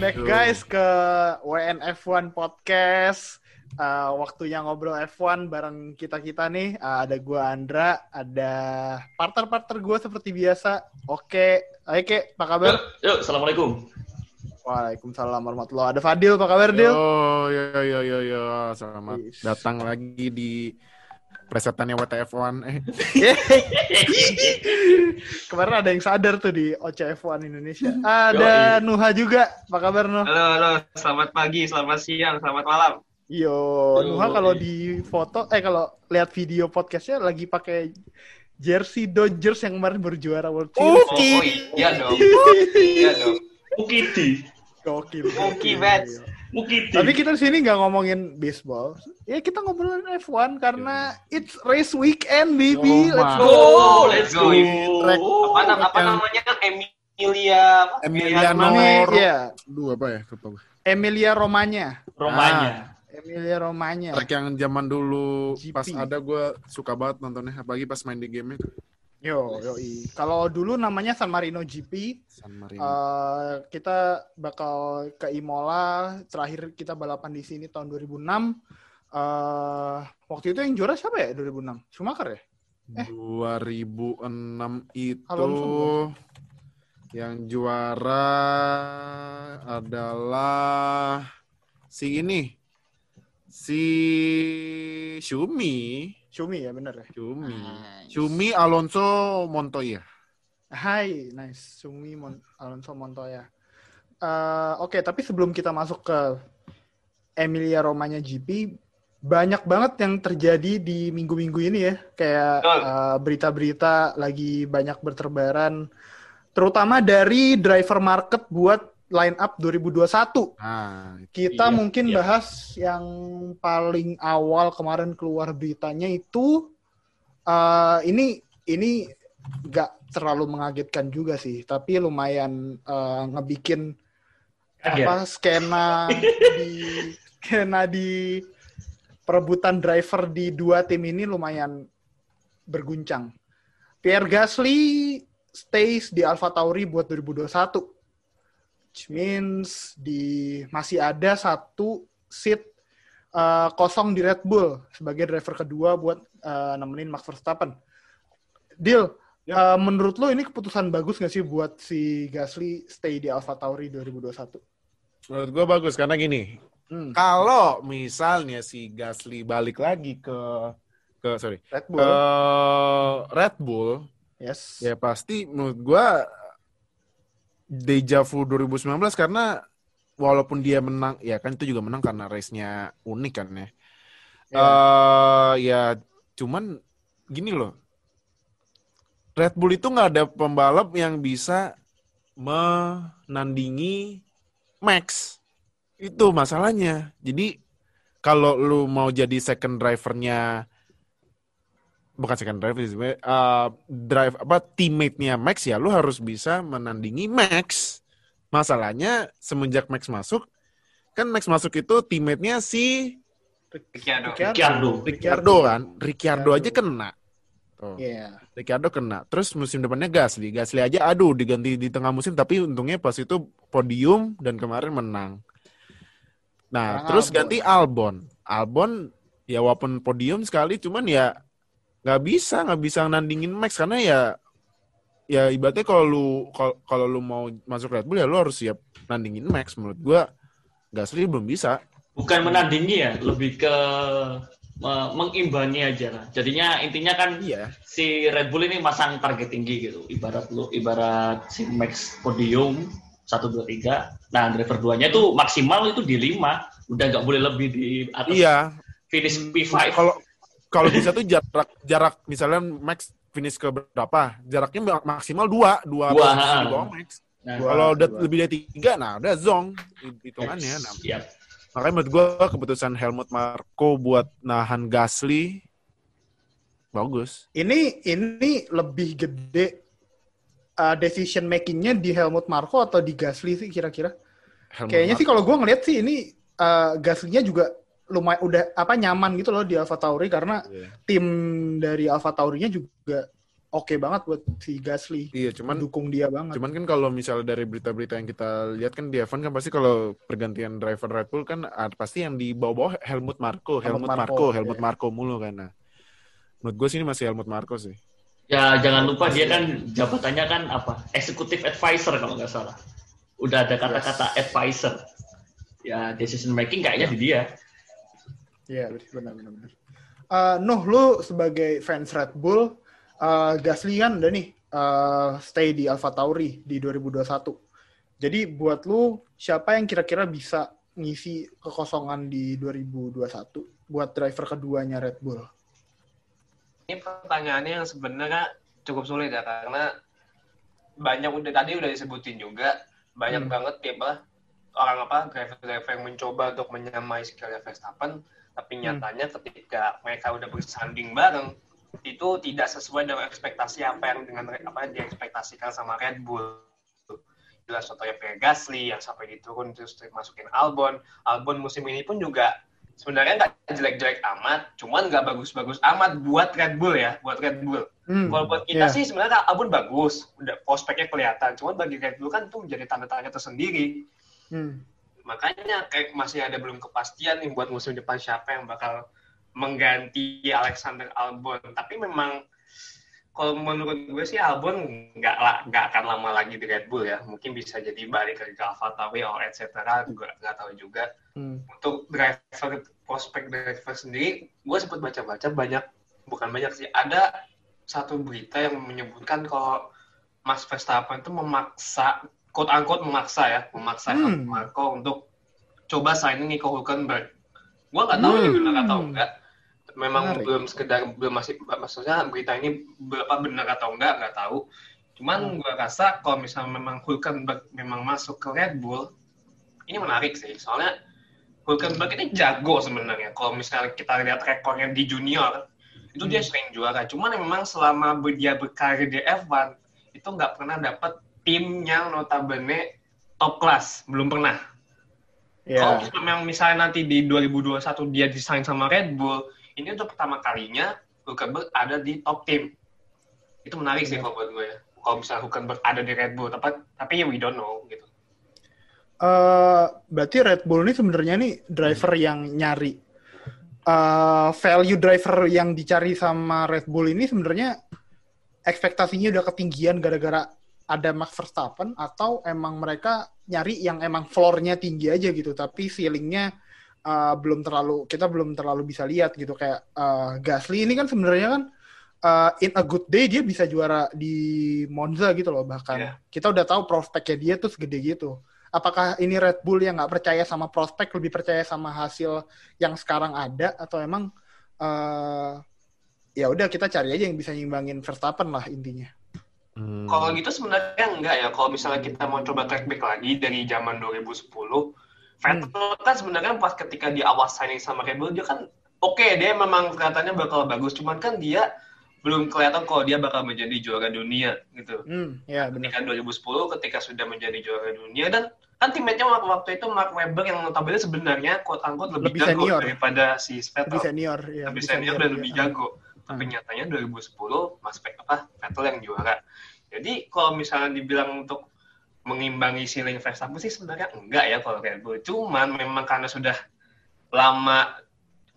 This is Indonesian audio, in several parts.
Welcome back guys ke WNF1 Podcast. Uh, waktunya ngobrol F1 bareng kita-kita nih. Uh, ada gua Andra, ada partner-partner gua seperti biasa. Oke, oke, apa kabar? Yuk, yuk, assalamualaikum. Waalaikumsalam warahmatullahi Ada Fadil, apa kabar Dil? Oh, yo yo yo yo, selamat Yes. datang lagi di presetannya WTF1. Eh, Kemarin ada yang sadar tuh di OCF1 Indonesia. Ada Nuha juga. Apa kabar Nuh? Halo, halo. Selamat pagi, selamat siang, selamat malam. Yo, Yo, Nuha kalau di foto, eh kalau lihat video podcastnya lagi pakai jersey Dodgers yang kemarin berjuara World Oh, Series. oh iya dong. Iya dong. Gokil. Monkey gokil. Bats. Mukidi. Tapi kita di sini nggak ngomongin baseball. Ya kita ngobrolin F1 karena it's race weekend, baby. Yo, Let's go. go, let's go. Track. Apa, apa namanya? Emilia. Ini, Ro- ya, Duh, apa ya? Lupa gue. Emilia Romanya. Romanya. Emilia Romanya. Track yang zaman dulu GP. pas ada gue suka banget nontonnya, apalagi pas main di game itu. Yo, yoi. Kalau dulu namanya San Marino GP, San Marino. Eh, kita bakal ke Imola. Terakhir kita balapan di sini tahun 2006. eh waktu itu yang juara siapa ya 2006? Schumacher ya? eh. 2006 itu Alonso bukan? yang juara adalah si ini. Si Shumi. Shumi ya bener ya. Shumi. Nice. Shumi Alonso Montoya. Hai, nice. Shumi Mon- Alonso Montoya. Eh, Oke, tapi sebelum kita masuk ke Emilia Romanya GP, banyak banget yang terjadi di minggu-minggu ini ya. Kayak eh, berita-berita lagi banyak berterbaran. Terutama dari driver market buat line up 2021. Nah, Kita Iya, mungkin iya. bahas yang paling awal kemarin keluar beritanya itu eh ini ini nggak terlalu mengagetkan juga sih, tapi lumayan eh, ngebikin Kaget. apa skena di skena di perebutan driver di dua tim ini lumayan berguncang. Pierre Gasly stays di Alfa Tauri buat 2021. Which means di masih ada satu seat uh, kosong di Red Bull sebagai driver kedua buat uh, nemenin Max Verstappen. Deal, Ya. uh, menurut lo ini keputusan bagus nggak sih buat si Gasly stay di Alfa Tauri 2021? menurut gue bagus karena gini. Hmm, Kalau misalnya si Gasly balik lagi ke ke sorry Red ke Bull, Red Bull, yes. ya pasti menurut gue deja vu 2019 karena walaupun dia menang, ya kan itu juga menang karena race-nya unik kan ya. Ya. eh ya cuman gini loh. Red Bull itu nggak ada pembalap yang bisa menandingi Max. Itu masalahnya. Jadi kalau lu mau jadi second drivernya bukan second driver sih eh, drive apa teammate-nya Max ya lu harus bisa menandingi Max. Masalahnya semenjak Max masuk kan Max masuk itu teammate-nya si Ricciardo. Ricciardo. Ricciardo kan. Ricciardo aja kena. Tuh. Iya. Ricciardo kena. Terus musim depannya Gasly. Gasly aja aduh diganti di tengah musim tapi untungnya pas itu podium dan kemarin menang. Nah, Sekarang terus Albon. ganti Albon. Albon ya walaupun podium sekali cuman ya nggak bisa nggak bisa nandingin Max karena ya ya ibaratnya kalau lu kalau kalau lu mau masuk Red Bull ya lu harus siap nandingin Max menurut gua Gasly belum bisa. Bukan menandingi ya, lebih ke me- mengimbangi aja lah. Jadinya intinya kan Iya. si Red Bull ini masang target tinggi gitu. Ibarat lu ibarat si Max podium 1 2 3. Nah, driver duanya itu maksimal itu di 5. Udah nggak boleh lebih di atas Iya, finish P5. kalau kalau bisa tuh jarak jarak misalnya Max finish ke berapa jaraknya mak- maksimal dua dua, Dua, di bawah Max Nah, kalau udah lebih dari tiga nah udah zong hit- hitungannya nah, Yap. makanya menurut gue keputusan Helmut Marko buat nahan Gasly bagus Ini ini lebih gede uh, decision makingnya di Helmut Marko atau di Gasly sih kira-kira? Kayaknya Marko. sih kalau gue ngeliat sih ini uh, Gasly-nya juga lumayan udah apa nyaman gitu loh di Alfa Tauri karena Iya. tim dari Alfa Taurinya juga oke banget buat si Gasly. Iya, cuman Dukung dia banget. cuman kan kalau misalnya dari berita-berita yang kita lihat kan di F1 kan pasti kalau pergantian driver Red Bull kan ah, pasti yang di bawah-bawah Helmut Marko, Helmut Helmut Marko, Marko, Helmut iya. Marko mulu kan. Nah, menurut gue sih ini masih Helmut Marko sih. Ya jangan lupa dia kan jabatannya kan apa? Executive advisor kalau nggak salah. Udah ada kata-kata advisor. Ya decision making kayaknya di dia. Iya, benar benar benar. Eh, Nuh, lu sebagai fans Red Bull, eh, Gasly kan udah nih eh, stay di Alfa Tauri di 2021. Jadi buat lu siapa yang kira-kira bisa ngisi kekosongan di 2021 buat driver keduanya Red Bull? Ini pertanyaannya yang sebenarnya cukup sulit ya karena banyak udah tadi udah disebutin juga banyak Hmm. banget ya apa orang apa driver-driver yang mencoba untuk menyamai skillnya Verstappen tapi Hmm. nyatanya ketika mereka udah bersanding bareng itu tidak sesuai dengan ekspektasi apa yang dengan apa yang diekspektasikan sama Red Bull jelas contohnya Pierre Gasly yang sampai diturun terus masukin Albon Albon musim ini pun juga sebenarnya nggak jelek-jelek amat cuman nggak bagus-bagus amat buat Red Bull ya buat Red Bull Hmm, kalau buat kita iya. sih sebenarnya Albon bagus udah prospeknya kelihatan cuman bagi Red Bull kan itu menjadi tanda tanya tersendiri Hmm. Makanya kayak masih ada belum kepastian nih buat musim depan siapa yang bakal mengganti Alexander Albon. Tapi memang kalau menurut gue sih Albon nggak nggak akan lama lagi di Red Bull ya. Mungkin bisa jadi balik ke Alfa Tauri or etc gue nggak tahu juga. Hmm. untuk driver prospek driver sendiri gue sempat baca-baca banyak bukan banyak sih ada satu berita yang menyebutkan kalau Mas Verstappen itu memaksa quote unquote memaksa ya memaksa Hmm. Marko untuk coba signing Nico Hulkenberg gue nggak tahu ini Hmm. benar atau enggak memang Menarik. belum sekedar belum masih maksudnya berita ini berapa benar atau enggak nggak tahu cuman Hmm. gue rasa kalau misalnya memang Hulkenberg memang masuk ke Red Bull ini menarik sih soalnya Hulkenberg ini jago sebenarnya kalau misalnya kita lihat rekornya di junior itu dia sering juara cuman memang selama dia berkarir di F1 itu nggak pernah dapat tim yang notabene top class belum pernah. Kalau Ya. memang misalnya nanti di 2021 dia desain sama Red Bull ini untuk pertama kalinya Hulkenberg ada di top tim itu menarik sih Iya. kalau buat gue ya kalau misalnya Hulkenberg ada di Red Bull. Tapi tapi ya we don't know gitu. Eh, berarti Red Bull ini sebenarnya nih driver yang nyari eh, value driver yang dicari sama Red Bull ini sebenarnya ekspektasinya udah ketinggian gara-gara ada Max Verstappen atau emang mereka nyari yang emang floor-nya tinggi aja gitu tapi ceilingnya eh, belum terlalu kita belum terlalu bisa lihat gitu. Kayak eh, Gasly ini kan sebenarnya kan eh, in a good day dia bisa juara di Monza gitu loh bahkan. Iya. kita udah tahu prospeknya dia tuh segede gitu. Apakah ini Red Bull yang nggak percaya sama prospek lebih percaya sama hasil yang sekarang ada atau emang eh ya udah kita cari aja yang bisa nyimbangin Verstappen lah intinya Hmm. Kalau gitu sebenarnya enggak ya. Kalau misalnya kita mau coba track back lagi dari zaman 2010, Vettel kan sebenarnya pas ketika di awal signing sama Red Bull dia kan oke dia memang kelihatannya bakal bagus, cuman kan dia belum kelihatan kalau dia bakal menjadi juara dunia gitu. hmm ya benar Ketika 2010 ketika sudah menjadi juara dunia dan kan teammate-nya waktu, waktu itu Mark Webber yang notabene sebenarnya quote unquote lebih, Lebih jago senior. daripada si lebih Vettel senior ya lebih senior dan lebih ya. jago. Tapi nyatanya 2010 Mas Pe- apa Vettel yang juara. Jadi kalau misalnya dibilang untuk mengimbangi ceiling Verstappen sih sebenarnya enggak ya kalau Red Bull. Cuman memang karena sudah lama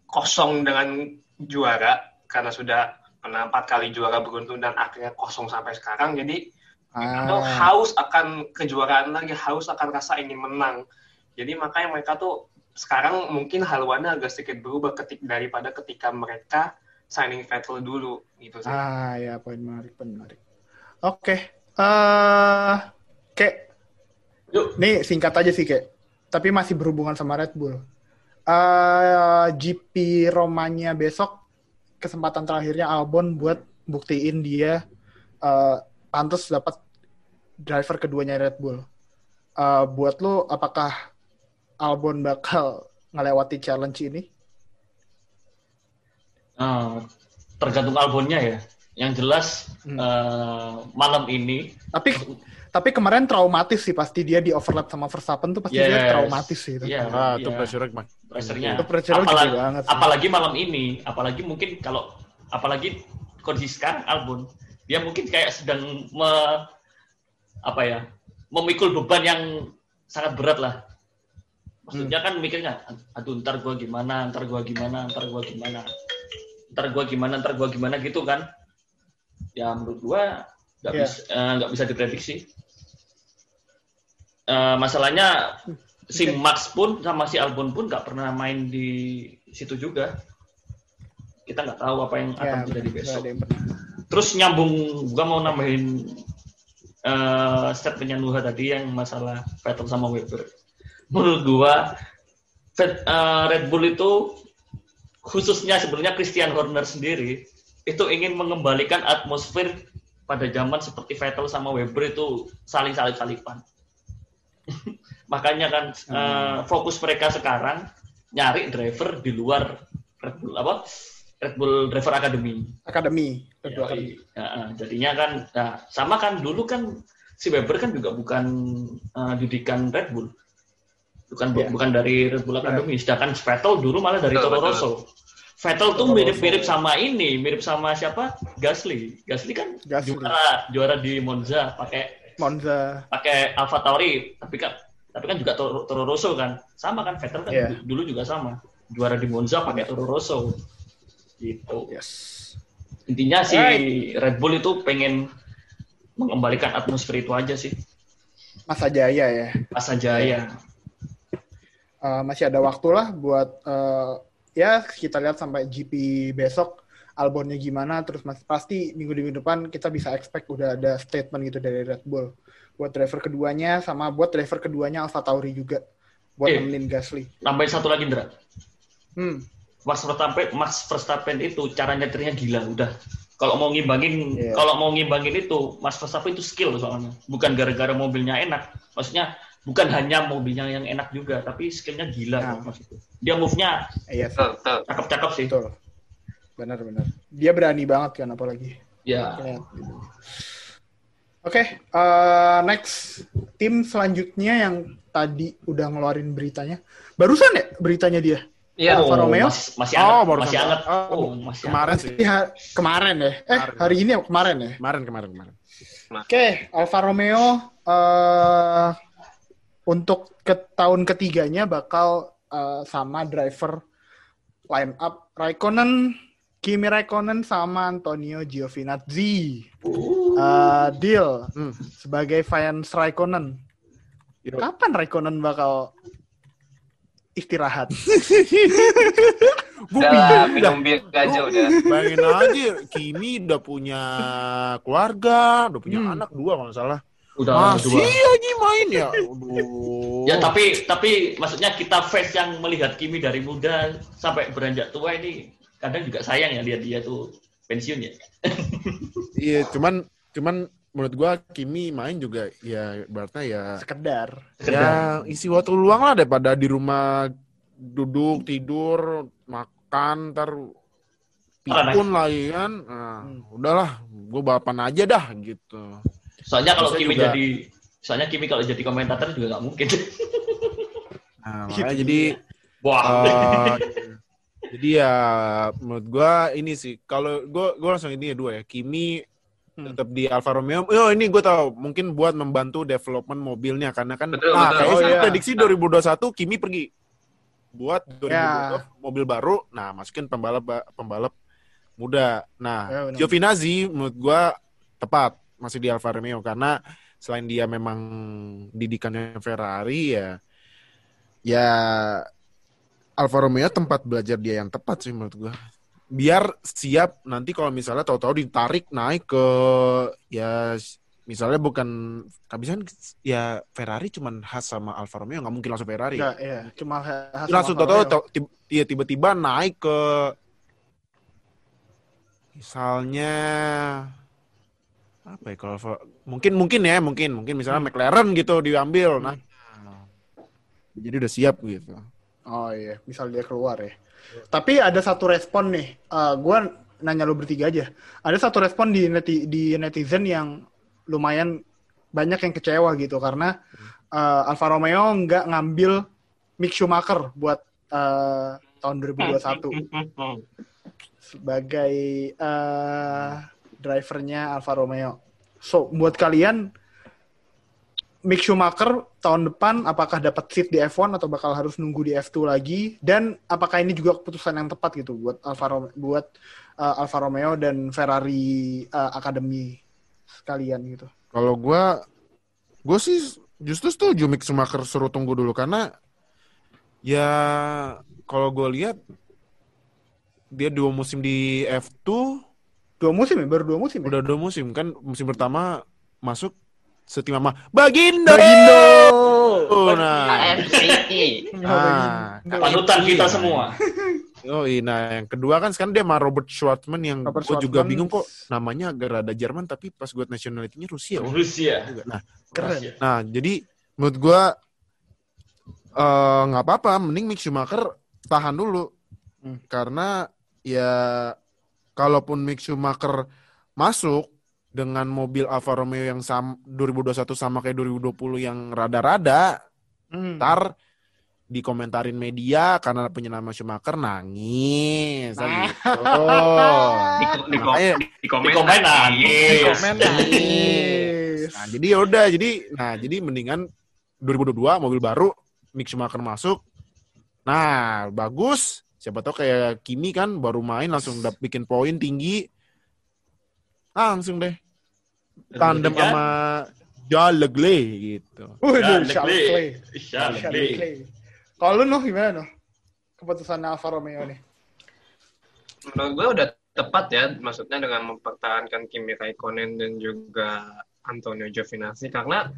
kosong dengan juara karena sudah pernah empat kali juara beruntun dan akhirnya kosong sampai sekarang jadi atau Ah, haus akan kejuaraan lagi haus akan rasa ingin menang jadi makanya mereka tuh sekarang mungkin haluannya agak sedikit berubah ketik daripada ketika mereka signing Vettel dulu gitu sih. ah ya poin menarik poin menarik oke eh kayak Yuk. nih singkat aja sih kayak tapi masih berhubungan sama Red Bull eh GP Romanya besok kesempatan terakhirnya Albon buat buktiin dia eh pantas dapat driver keduanya Red Bull. Eh buat lo apakah Albon bakal ngelewati challenge ini? Nah, tergantung albumnya ya. Yang jelas Hmm. eh, malam ini Tapi tapi kemarin traumatis sih pasti dia di overlap sama Verstappen tuh pasti dia Yes. traumatis sih itu. Iya, Ah, itu iya. pressure mak. pressure-nya. Itu pressure-nya gede apalagi, banget sih. apalagi malam ini, apalagi mungkin kalau apalagi kondisi sekarang Albon dia mungkin kayak sedang me, apa ya memikul beban yang sangat berat lah maksudnya kan mikirnya aduh ntar gua gimana ntar gua gimana ntar gua gimana ntar gua gimana ntar gua gimana gitu kan. Ya menurut gua nggak Iya. bisa eh, nggak bisa diprediksi. Eh, masalahnya si Max pun sama si Albon pun nggak pernah main di situ juga. Kita nggak tahu apa yang akan Ya, terjadi besok. terus nyambung gua mau nambahin eh statementnya Nuha tadi yang masalah Vettel sama Weber. Menurut gua eh, Red Bull itu khususnya sebenarnya Christian Horner sendiri itu ingin mengembalikan atmosfer pada zaman seperti Vettel sama Weber itu saling salip salipan makanya kan eh, fokus mereka sekarang nyari driver di luar Red Bull apa? Red Bull Driver Academy. Akademi. Red Bull Ya, Academy. Ya, jadinya kan, nah, sama kan dulu kan si Weber kan juga bukan eh, didikan Red Bull, bukan Ya. bukan dari Red Bull Academy. Sedangkan Vettel dulu malah dari Toro. Rosso. Vettel tuh mirip-mirip sama ini, mirip sama siapa? Gasly. Gasly kan Gasly. juara juara di Monza pakai Monza. pakai Alfa Tauri, tapi kan tapi kan juga Toro, Toro Rosso kan. Sama kan Vettel kan du- dulu juga sama. Juara di Monza pakai Toro Rosso. Gitu Yes. intinya si Alright. Red Bull itu pengen mengembalikan atmosfer itu aja sih Masa Jaya ya. masa jaya Eh, masih ada waktu lah buat eh, ya kita lihat sampai GP besok Albonnya gimana. Terus mas pasti minggu minggu depan kita bisa expect udah ada statement gitu dari Red Bull. Buat driver keduanya sama buat driver keduanya Alfa Tauri juga buat Eh. nemenin Gasly. nambahin satu lagi Indra. Hmm, Max Verstappen Max Verstappen itu cara nyetirnya gila udah. Kalau mau ngimbangin Iya. kalau mau ngimbangin itu Max Verstappen itu skill soalnya. Bukan gara-gara mobilnya enak. Maksudnya bukan hanya mobilnya yang enak juga tapi skillnya gila Nah. kok, Mas itu dia move-nya iya cakep-cakep sih betul. Benar-benar. Dia berani banget kan apalagi. ya Lihat gitu. Oke, eh, next tim selanjutnya yang tadi udah ngeluarin beritanya. Barusan ya beritanya dia? Iya, oh, Alfa Romeo? masih, masih Oh, masih anget oh, oh, masih Kemarin anget. sih. Kemarin ya. Eh, Kemarin. hari ini ya kemarin ya. Kemarin, kemarin, kemarin. Oke, Alfa Romeo eh untuk ke tahun ketiganya bakal eh, sama driver line up Raikkonen, Kimi Raikkonen sama Antonio Giovinazzi. Eh, deal Hmm. sebagai fans Raikkonen. Yo. Kapan Raikkonen bakal istirahat? Gue Udah minum bir aja udah. Bayangin aja, Kimi udah punya keluarga, udah punya Hmm. anak dua kalau nggak salah. Udah Masih dua. aja main ya. Aduh. Ya tapi tapi maksudnya kita fans yang melihat Kimi dari muda sampai beranjak tua ini kadang juga sayang ya lihat dia tuh pensiun ya. Iya, cuman cuman menurut gua Kimi main juga ya berarti ya Sekedar. ya isi waktu luang lah daripada di rumah duduk tidur makan ntar pikun lagi kan nah, Hmm. udahlah gue balapan aja dah gitu Soalnya kalau Kimi juga. jadi soalnya Kimi kalau jadi komentator juga nggak mungkin. nah, Gitu. makanya jadi Wah. eh, jadi ya menurut gua ini sih kalau gua gua langsung ini ya dua ya Kimi Hmm. tetap di Alfa Romeo. Oh ini gue tahu mungkin buat membantu development mobilnya karena kan Betul, nah betul. Oh, iya. prediksi 2021 Kimi pergi buat 2022 Ya. mobil baru. Nah masukin pembalap pembalap muda. Nah Ya, benar. Giovinazzi menurut gua tepat masih di Alfa Romeo. Karena selain dia memang didikannya Ferrari ya ya Alfa Romeo tempat belajar dia yang tepat sih menurut gua. Biar siap nanti kalau misalnya tahu-tahu ditarik naik ke ya misalnya bukan kehabisan ya Ferrari cuman khas sama Alfa Romeo nggak mungkin langsung Ferrari. Enggak, ya. Cuma khas langsung tahu-tahu ya tiba-tiba naik ke misalnya apa ya kalau mungkin mungkin ya mungkin mungkin misalnya Hmm. McLaren gitu diambil Hmm. nah jadi udah siap gitu Oh iya, misal dia keluar ya. Tapi ada satu respon nih, eh gue nanya lu bertiga aja. Ada satu respon di neti- di netizen yang lumayan banyak yang kecewa gitu karena eh, Alfa Romeo nggak ngambil Mick Schumacher buat eh, tahun 2021 sebagai eh, drivernya Alfa Romeo. So, buat kalian, Mick Schumacher tahun depan apakah dapat seat di F1 atau bakal harus nunggu di F2 lagi? Dan apakah ini juga keputusan yang tepat gitu buat Alfa Romeo, buat uh, Alfa Romeo dan Ferrari uh, Academy sekalian gitu? Kalau gua gue sih justru setuju Mick Schumacher suruh tunggu dulu karena ya kalau gue lihat dia dua musim di F2 Dua musim ya? Baru dua musim ya? udah dua musim kan musim pertama masuk setim sama Bagindo. Bagindo! Oh, nah. AFC. Ah, Panutan kita semua. Oh iya, nah yang kedua kan sekarang dia sama Robert Schwartzman yang Robert gue juga bingung kok namanya agak rada Jerman tapi pas gue nationality-nya Rusia. Oh. Rusia. Nah, Keren. Rusia. Nah, jadi menurut gua eh, nggak apa-apa, mending Mick Schumacher tahan dulu. Hmm. Karena ya kalaupun Mick Schumacher masuk dengan mobil Alfa Romeo yang sam 2021 sama kayak 2020 yang rada-rada, Hmm. ntar dikomentarin media karena punya nama Schumacher nangis Nah. gitu. Di, di, Makanya- di, di komen Di komen nangis. nangis. Komen nangis. Nah, jadi ya udah, jadi nah jadi mendingan 2022 mobil baru Mick Schumacher masuk. Nah, bagus. Siapa tahu kayak Kimi kan baru main langsung dap bikin poin tinggi. Langsung deh tandem sama Leclerc gitu. Waduh, Charles Leclerc. Leclerc. Kalau lu noh gimana noh? Keputusan Alfa Romeo nih. Menurut gue udah tepat ya, maksudnya dengan mempertahankan Kimi Raikkonen dan juga Antonio Giovinazzi karena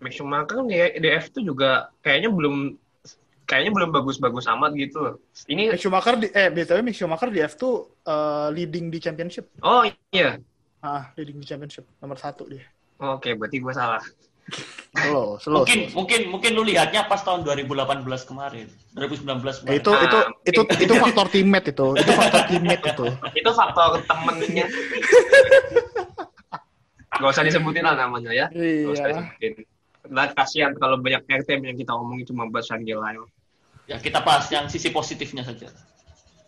Mick Schumacher di, di F2 juga kayaknya belum kayaknya belum bagus-bagus amat gitu. Ini Mick Schumacher di eh btw Mick Schumacher di F2 uh, leading di championship. oh iya. Ah, leading di championship nomor satu dia. Oke, berarti gue salah. Slow, slow. Mungkin mungkin mungkin lu lihatnya pas tahun 2018 kemarin, 2019 kemarin. Eh, itu itu itu itu faktor teammate itu. Itu faktor teammate itu. Itu faktor temennya. Gak usah disebutin lah namanya ya. Gak usah Iya. disebutin. Nah, kasihan kalau banyak RT yang kita omongin cuma buat Lyle. Ya kita bahas yang sisi positifnya saja.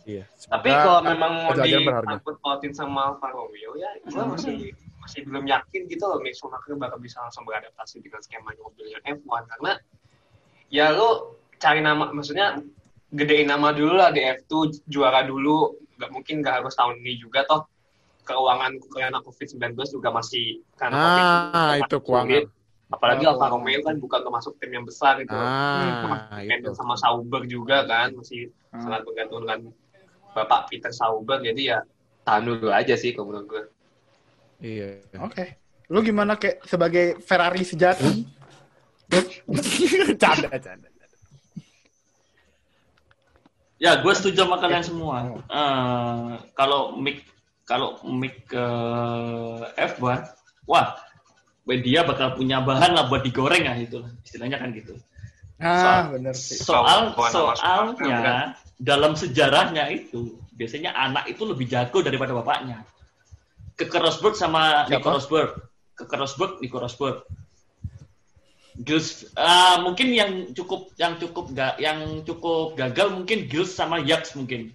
Iya. Tapi kalau memang mau kejadian berharga. diangkut pautin sama Alfa Romeo ya, gue masih masih belum yakin gitu loh Mick Schumacher bakal bisa langsung beradaptasi dengan skema mobilnya F1 karena ya lo cari nama, maksudnya gedein nama dulu lah di F2 juara dulu, nggak mungkin nggak harus tahun ini juga toh keuangan karena COVID-19 juga masih karena COVID Ah, juga itu keuangan. sulit. Apalagi Oh, Alfa. Romeo kan bukan termasuk tim yang besar gitu. Ah, Dependen itu. sama Sauber juga kan masih Hmm. sangat bergantung dengan Bapak Peter Sauber jadi ya tahan dulu aja sih kalau menurut gue. Iya. Oke. Lu gimana kayak sebagai Ferrari sejati? canda, canda. Ya, gue setuju sama kalian semua. Eh, kalau mic kalau mic ke F1, wah, dia bakal punya bahan lah buat digoreng ya itu istilahnya kan gitu. Ah, bener sih. Soal soalnya dalam sejarahnya itu biasanya anak itu lebih jago daripada bapaknya. Ke Rosberg sama Siapa? Nico Rosberg. Ke Rosberg, Nico Rosberg. Gilles, ah, mungkin yang cukup yang cukup nggak yang cukup gagal mungkin Gilles sama Yax mungkin.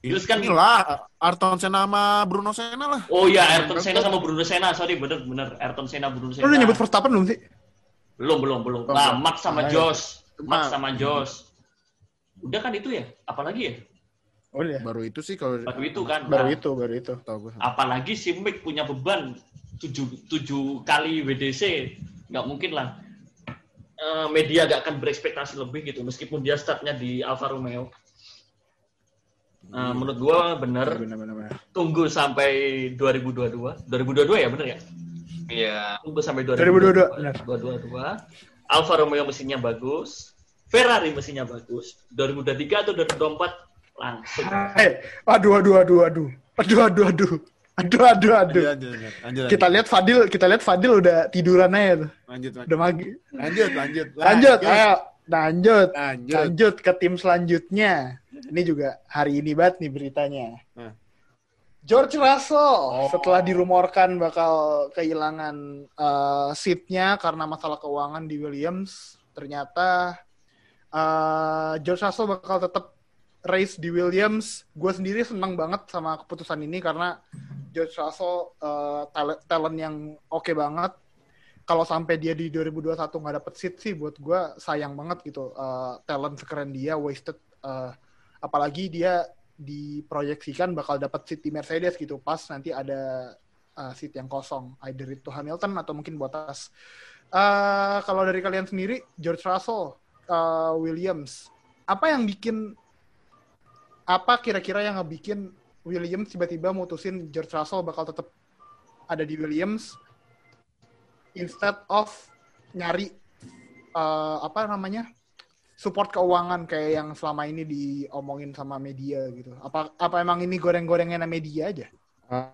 Gilles kan Inilah Ayrton Senna sama Bruno Senna lah. Oh iya Ayrton Senna sama Bruno Senna, sorry bener bener Ayrton Senna Bruno Lu Senna. udah nyebut Verstappen belum sih? Belum belum belum. Oh, Nah. Max sama. Josh, Max sama Josh. Udah kan itu ya? Apalagi ya? Oh iya. Baru itu sih kalau Baru itu kan. Baru Nah, itu, baru itu. Tahu gue. apalagi si Mick punya beban tujuh, tujuh kali WDC nggak mungkin lah Eh, media gak akan berekspektasi lebih gitu meskipun dia startnya di Alfa Romeo Eh, menurut gua bener Bener, bener, bener. tunggu sampai 2022 2022 ya bener ya Iya. tunggu sampai 2022, bener. 2022 Alfa Romeo mesinnya bagus Ferrari mesinnya bagus 2023 atau 2024 langsung Eh, aduh, aduh, aduh, aduh. Aduh, aduh, aduh. Aduh, aduh, aduh. Lanjut, lanjut, lanjut, Kita lihat Fadil, kita lihat Fadil udah tiduran aja tuh. lanjut, lanjut, Udah magi. lanjut, lanjut, Lanjut, ayo. Lanjut. lanjut. Lanjut ke tim selanjutnya. Ini juga hari ini banget nih beritanya. Nah. George Russell Oh. setelah dirumorkan bakal kehilangan uh, seatnya karena masalah keuangan di Williams, ternyata uh, George Russell bakal tetap race di Williams. Gue sendiri senang banget sama keputusan ini karena George Russell uh, talent, talent yang oke okay banget. Kalau sampai dia di 2021 nggak dapet seat sih, buat gue sayang banget gitu. Uh, talent sekeren dia wasted. Uh, apalagi dia diproyeksikan bakal dapat seat di Mercedes gitu. Pas nanti ada uh, seat yang kosong, either itu Hamilton atau mungkin Bottas. Uh, kalau dari kalian sendiri, George Russell, uh, Williams, apa yang bikin apa kira-kira yang ngebikin Williams tiba-tiba mutusin George Russell bakal tetap ada di Williams instead of nyari uh, apa namanya support keuangan kayak yang selama ini diomongin sama media gitu. Apa apa emang ini goreng-gorengan media aja?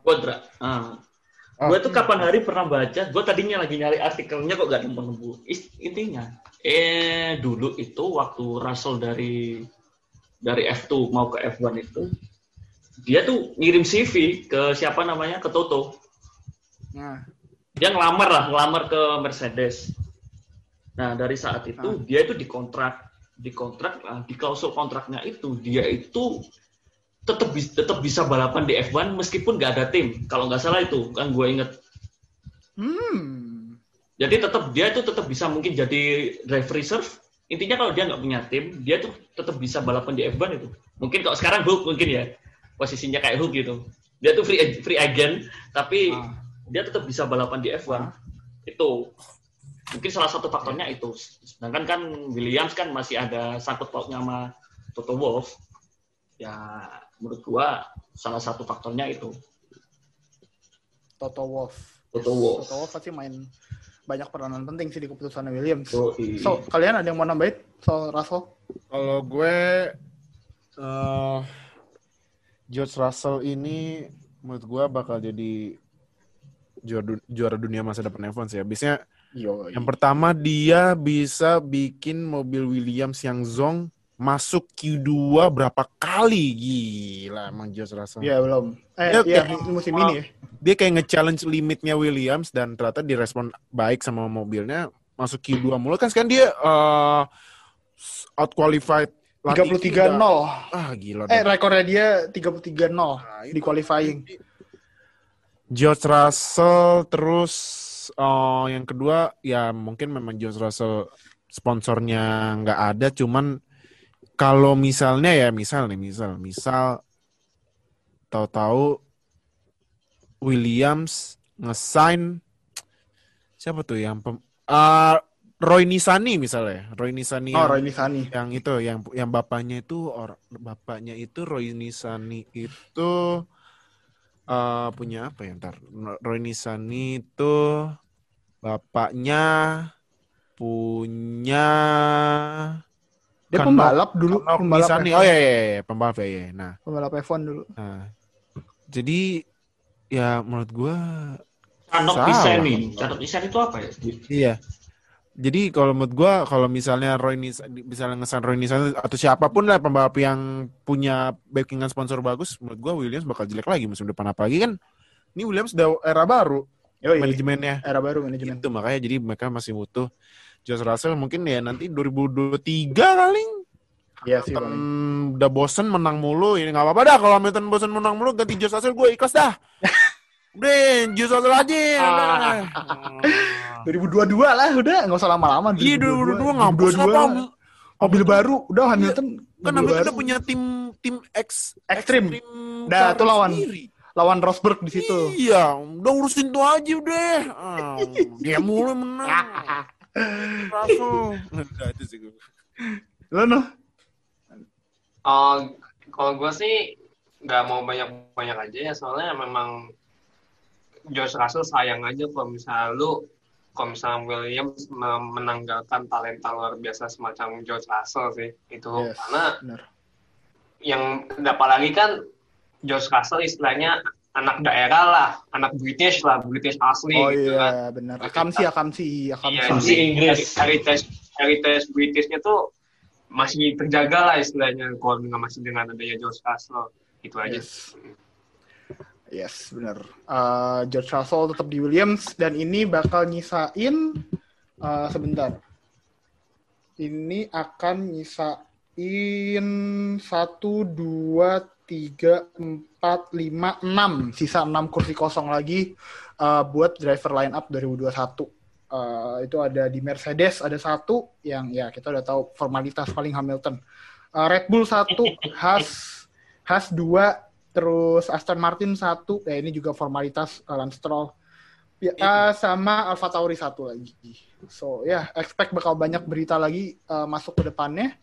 Kodra. Uh. Oh. Gue tuh kapan hari pernah baca, gue tadinya lagi nyari artikelnya kok gak nemu-nemu. Intinya, eh dulu itu waktu Russell dari dari F2 mau ke F1 itu, dia tuh ngirim CV ke siapa namanya, ke Toto. Nah. Dia ngelamar lah, ngelamar ke Mercedes. Nah dari saat itu nah. dia itu dikontrak, dikontrak, di klausul kontraknya itu dia itu tetap tetap bisa balapan di F1 meskipun nggak ada tim. Kalau nggak salah itu kan gue inget. Hmm. Jadi tetap dia itu tetap bisa mungkin jadi driver reserve. Intinya kalau dia nggak punya tim, dia tuh tetap bisa balapan di F1 itu. Mungkin kalau sekarang Hulk mungkin ya posisinya kayak Hulk gitu. Dia tuh free free agent, tapi ah. dia tetap bisa balapan di F1. Ah. Itu mungkin salah satu faktornya itu. Sedangkan kan Williams kan masih ada sangkut pautnya sama Toto Wolff. Ya menurut gua salah satu faktornya itu Toto Wolff Toto Wolff Toto Wolff pasti main banyak peranan penting sih di keputusan Williams. Oh, iya. So, kalian ada yang mau nambahin soal Russell? Kalau gue uh, George Russell ini menurut gue bakal jadi juara, juara dunia masa depan F1 sih. Biasanya Yo, yang pertama dia bisa bikin mobil Williams yang zong masuk Q2 berapa kali gila emang George Russell. Iya belum. Eh iya musim ini ya. Dia kayak nge-challenge limitnya Williams dan ternyata direspon baik sama mobilnya masuk Q2 mulu kan sekarang dia uh, out qualified 33-0. Ah gila. Eh rekornya dia 33-0 nah, di qualifying. George Russell terus uh, yang kedua ya mungkin memang George Russell sponsornya nggak ada cuman kalau misalnya ya misal nih misal misal tahu-tahu Williams ngesign siapa tuh yang pem, uh, Roy Nisani misalnya Roy Nisani oh yang, Roy Nisani. yang itu yang yang bapaknya itu or bapaknya itu Roy Nisani itu uh, punya apa ya ntar Roy Nisani itu bapaknya punya dia kan pembalap dulu, pembalap F1. Oh iya, iya, iya, pembalap ya, iya. Nah, pembalap F1 dulu. Nah, jadi ya menurut gua Canok Pisani. Canok Pisani itu apa ya? Iya. Jadi kalau menurut gua kalau misalnya Roy Nis, misalnya ngesan Roy Nissan atau siapa pun lah pembalap yang punya backingan sponsor bagus, menurut gua Williams bakal jelek lagi musim depan apalagi kan ini Williams udah era baru Yoi, manajemennya. Era baru manajemen. Itu makanya jadi mereka masih butuh Josh Russell mungkin ya nanti 2023 kali. Iya sih. Hamilton udah bosen menang mulu, ini nggak apa-apa dah kalau Hamilton bosen menang mulu ganti Josh Russell gue ikhlas dah. Udah, Josh Russell aja. Ah. 2022 lah udah, nggak usah lama-lama. Iya 2022 nggak apa Mobil baru, udah Hamilton. Kan Hamilton udah punya tim tim X ekstrim. Dah tuh lawan. Sendiri lawan Rosberg di situ. Iya, udah urusin tuh aja udah. Ah, dia mulu menang. Udah itu sih gue. Lo no? Uh, kalau gue sih nggak mau banyak-banyak aja ya soalnya memang George Russell sayang aja kalau misalnya lu kalau misalnya Williams menanggalkan talenta luar biasa semacam George Russell sih itu yes, karena bener. yang apalagi kan George Russell istilahnya anak daerah lah, anak British lah, British asli oh, gitu iya, kan. benar. Akamsi, akamsi, akamsi. Iya, akamsi Inggris. Heritage, heritage Britishnya tuh masih terjaga lah istilahnya kalau masih dengan adanya George Russell. Itu aja. Yes, benar. Uh, George Russell tetap di Williams dan ini bakal nyisain uh, sebentar. Ini akan nyisa in satu, dua, tiga, empat, lima, enam. Sisa enam kursi kosong lagi uh, buat driver line up 2021. Uh, itu ada di Mercedes ada satu yang ya kita udah tahu formalitas paling Hamilton. Uh, Red Bull satu, Haas Haas dua, terus Aston Martin satu. Ya ini juga formalitas uh, Lance Stroll. Ya, uh, sama Alfa Tauri satu lagi. So ya yeah, expect bakal banyak berita lagi uh, masuk ke depannya.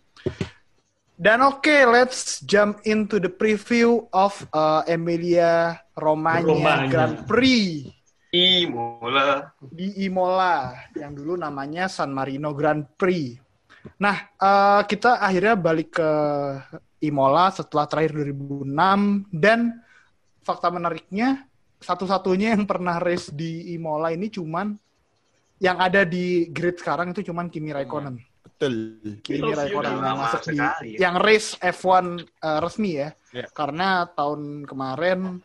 Dan oke, okay, let's jump into the preview of uh, Emilia Romagna, Romagna Grand Prix. Imola. Di Imola, yang dulu namanya San Marino Grand Prix. Nah, uh, kita akhirnya balik ke Imola setelah terakhir 2006 dan fakta menariknya satu-satunya yang pernah race di Imola ini cuman yang ada di grid sekarang itu cuman Kimi Raikkonen. Betul. Kimi Raikkonen yang masuk di ya. yang race F1 uh, eh, resmi ya. Yeah. Karena tahun kemarin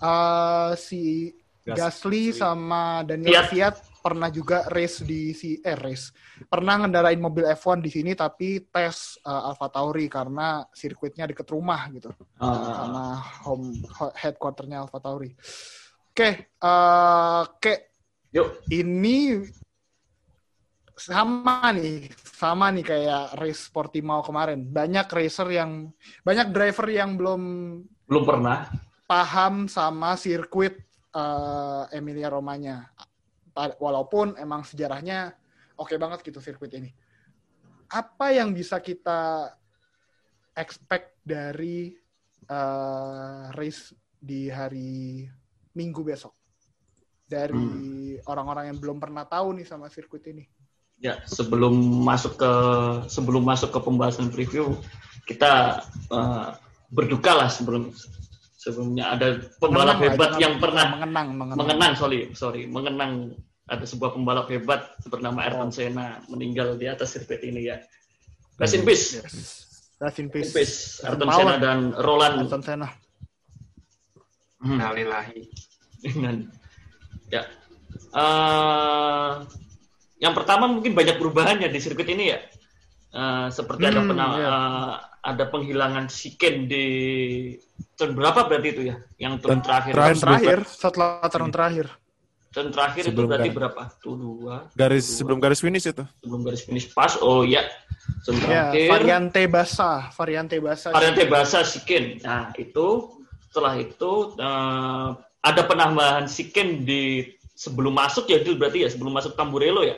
uh, si Gas Gasly sama Daniel Fiat. Pernah juga race di si eh race pernah ngendarain mobil F1 di sini tapi tes uh, Alfa Tauri karena sirkuitnya deket rumah gitu uh. sama home headquarternya Alfa Tauri. Oke, okay, uh, oke. Okay. Yuk. Ini sama nih, sama nih kayak race Portimao kemarin. Banyak racer yang banyak driver yang belum belum pernah paham sama sirkuit uh, Emilia Romanya. Walaupun emang sejarahnya oke okay banget gitu sirkuit ini. Apa yang bisa kita expect dari uh, race di hari Minggu besok? Dari hmm. orang-orang hmm. yang belum pernah tahu nih sama sirkuit ini. Ya, sebelum masuk ke sebelum masuk ke pembahasan preview, kita uh, berduka lah sebelum sebelumnya ada pembalap mengenang, hebat yang pernah mengenang, mengenang, mengenang, sorry, sorry, mengenang ada sebuah pembalap hebat bernama Ayrton oh. Senna meninggal di atas sirkuit ini ya. Rest in peace. Yes. Rest in peace. peace. Ayrton Senna dan Roland. Ayrton Senna. Hmm. Nalilahi. ya. Uh, yang pertama mungkin banyak perubahannya di sirkuit ini ya. Uh, seperti hmm, ada pernah yeah. uh, ada penghilangan siken di turn berapa berarti itu ya? Yang turn terakhir. Terakhir, terakhir setelah turn terakhir. Turn terakhir sebelum itu berarti gar... berapa? Tuh dua. Garis dua. sebelum garis finish itu. Sebelum garis finish pas. Oh ya. Turn ya, terakhir. variante basah, variante basah. Variante basah siken. Nah, itu setelah itu uh, ada penambahan siken di sebelum masuk ya itu berarti ya sebelum masuk Tamburello ya.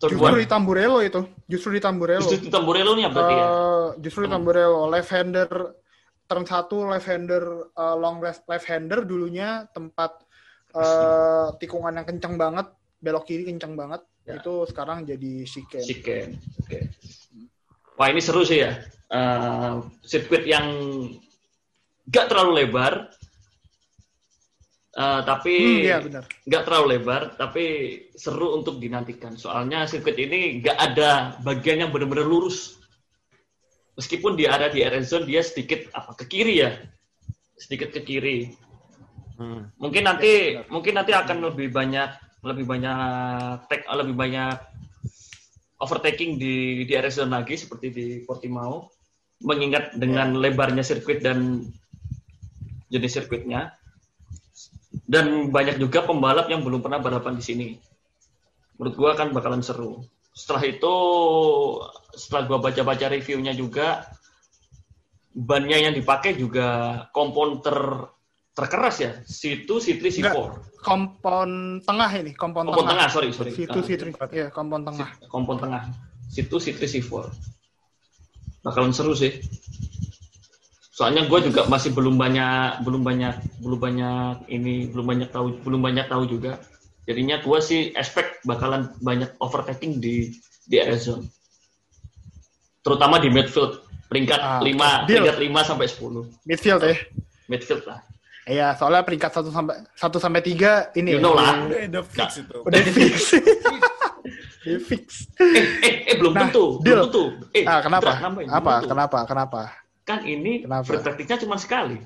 Justru di Tamburello itu. Justru di Tamburello. Justru di Tamburello nih berarti uh, ya? Eh, justru di Tamburello. Left hander, turn satu left hander, uh, long left, left hander dulunya tempat uh, tikungan yang kencang banget, belok kiri kencang banget. Ya. Itu sekarang jadi shiken. Shiken, oke. Okay. Wah ini seru sih ya. Uh, sirkuit yang gak terlalu lebar, Uh, tapi hmm, iya, nggak terlalu lebar, tapi seru untuk dinantikan. Soalnya sirkuit ini nggak ada bagian yang benar-benar lurus. Meskipun dia ada di area zone, dia sedikit apa ke kiri ya, sedikit ke kiri. Hmm. Mungkin nanti, yes, mungkin nanti akan lebih banyak, lebih banyak tag, lebih banyak overtaking di di area zone lagi seperti di Portimao. Mengingat dengan yeah. lebarnya sirkuit dan jenis sirkuitnya dan banyak juga pembalap yang belum pernah balapan di sini. Menurut gua kan bakalan seru. Setelah itu, setelah gua baca-baca reviewnya juga, bannya yang dipakai juga kompon ter terkeras ya, situ C3 C4. kompon tengah ini, kompon, kompon tengah. tengah. sorry, sorry. Situ C3, ya, kompon tengah. Kompon tengah. Situ C3 C4. Bakalan seru sih soalnya gue juga masih belum banyak belum banyak belum banyak ini belum banyak tahu belum banyak tahu juga jadinya gue sih expect bakalan banyak overtaking di di area zone terutama di midfield peringkat ah, 5 peringkat 5 sampai 10 midfield ya midfield lah Iya, soalnya peringkat satu sampai satu sampai tiga ini. You know lah. Udah fix itu. Udah fix. Udah fix. Eh, eh, eh belum nah, tentu. Belum tentu. Eh, ah, kenapa? Apa? Kenapa? Kenapa? Kan ini practice cuma sekali.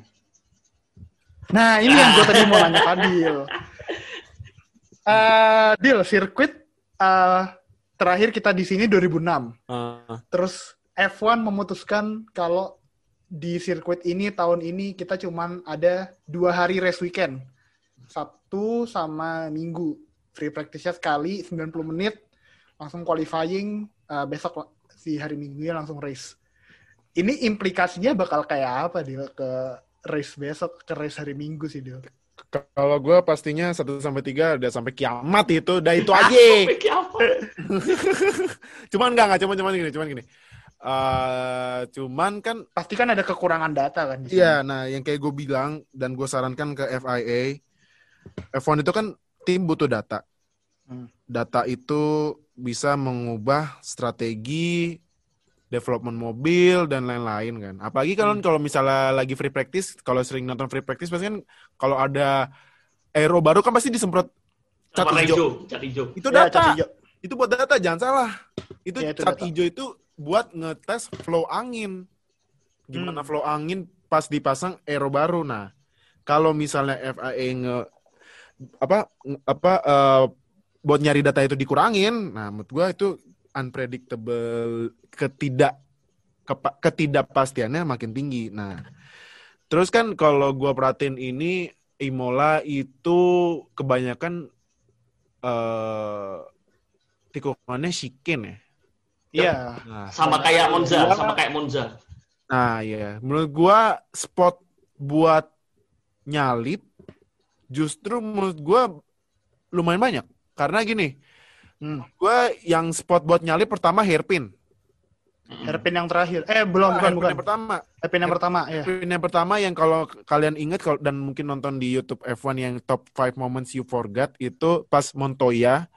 Nah, ini yang gue tadi mau nanya Fadil. Uh, Dil, sirkuit uh, terakhir kita di sini 2006. Ah, Terus F1 memutuskan kalau di sirkuit ini tahun ini kita cuman ada dua hari race weekend. Sabtu sama Minggu. Free practice-nya sekali 90 menit, langsung qualifying, eh, besok si hari Minggunya langsung race. Ini implikasinya bakal kayak apa Dil ke race besok, ke race hari Minggu sih Dil? Kalau gue pastinya 1 sampai 3 udah sampai kiamat itu, udah itu aja. Cuman enggak enggak cuman cuman gini, cuman gini. Eh, cuman kan Pasti kan ada kekurangan data kan. Iya, nah yang kayak gue bilang dan gue sarankan ke FIA, F1 itu kan tim butuh data. Hmm. Data itu bisa mengubah strategi development mobil dan lain-lain kan. Apalagi kalau Hmm. kalau misalnya lagi free practice, kalau sering nonton free practice pasti kan kalau ada aero baru kan pasti disemprot cat hijau. hijau, cat hijau. Itu Ya, data. cat hijau. Itu buat data, jangan salah. Itu Ya, itu cat hijau itu buat ngetes flow angin. Gimana Hmm. flow angin pas dipasang aero baru. Nah, kalau misalnya FIA nge apa apa eh, buat nyari data itu dikurangin, nah menurut gua itu unpredictable ketidak kepa- ketidakpastiannya makin tinggi. Nah, terus kan kalau gua perhatiin ini Imola itu kebanyakan eh tikungannya chicken ya. Iya. Nah, Sama kayak Monza, Gua- sama kayak Monza. Nah, iya. Menurut gua spot buat nyalip justru menurut gua lumayan banyak. Karena gini, Hmm. gua yang spot buat nyalip pertama hairpin. Hairpin yang terakhir. Eh, belum, bukan, Hairpin bukan. yang pertama. Hairpin yang pertama, ya. Hairpin yang pertama yang kalau kalian ingat kalau dan mungkin nonton di YouTube F1 yang top 5 moments you forgot itu pas Montoya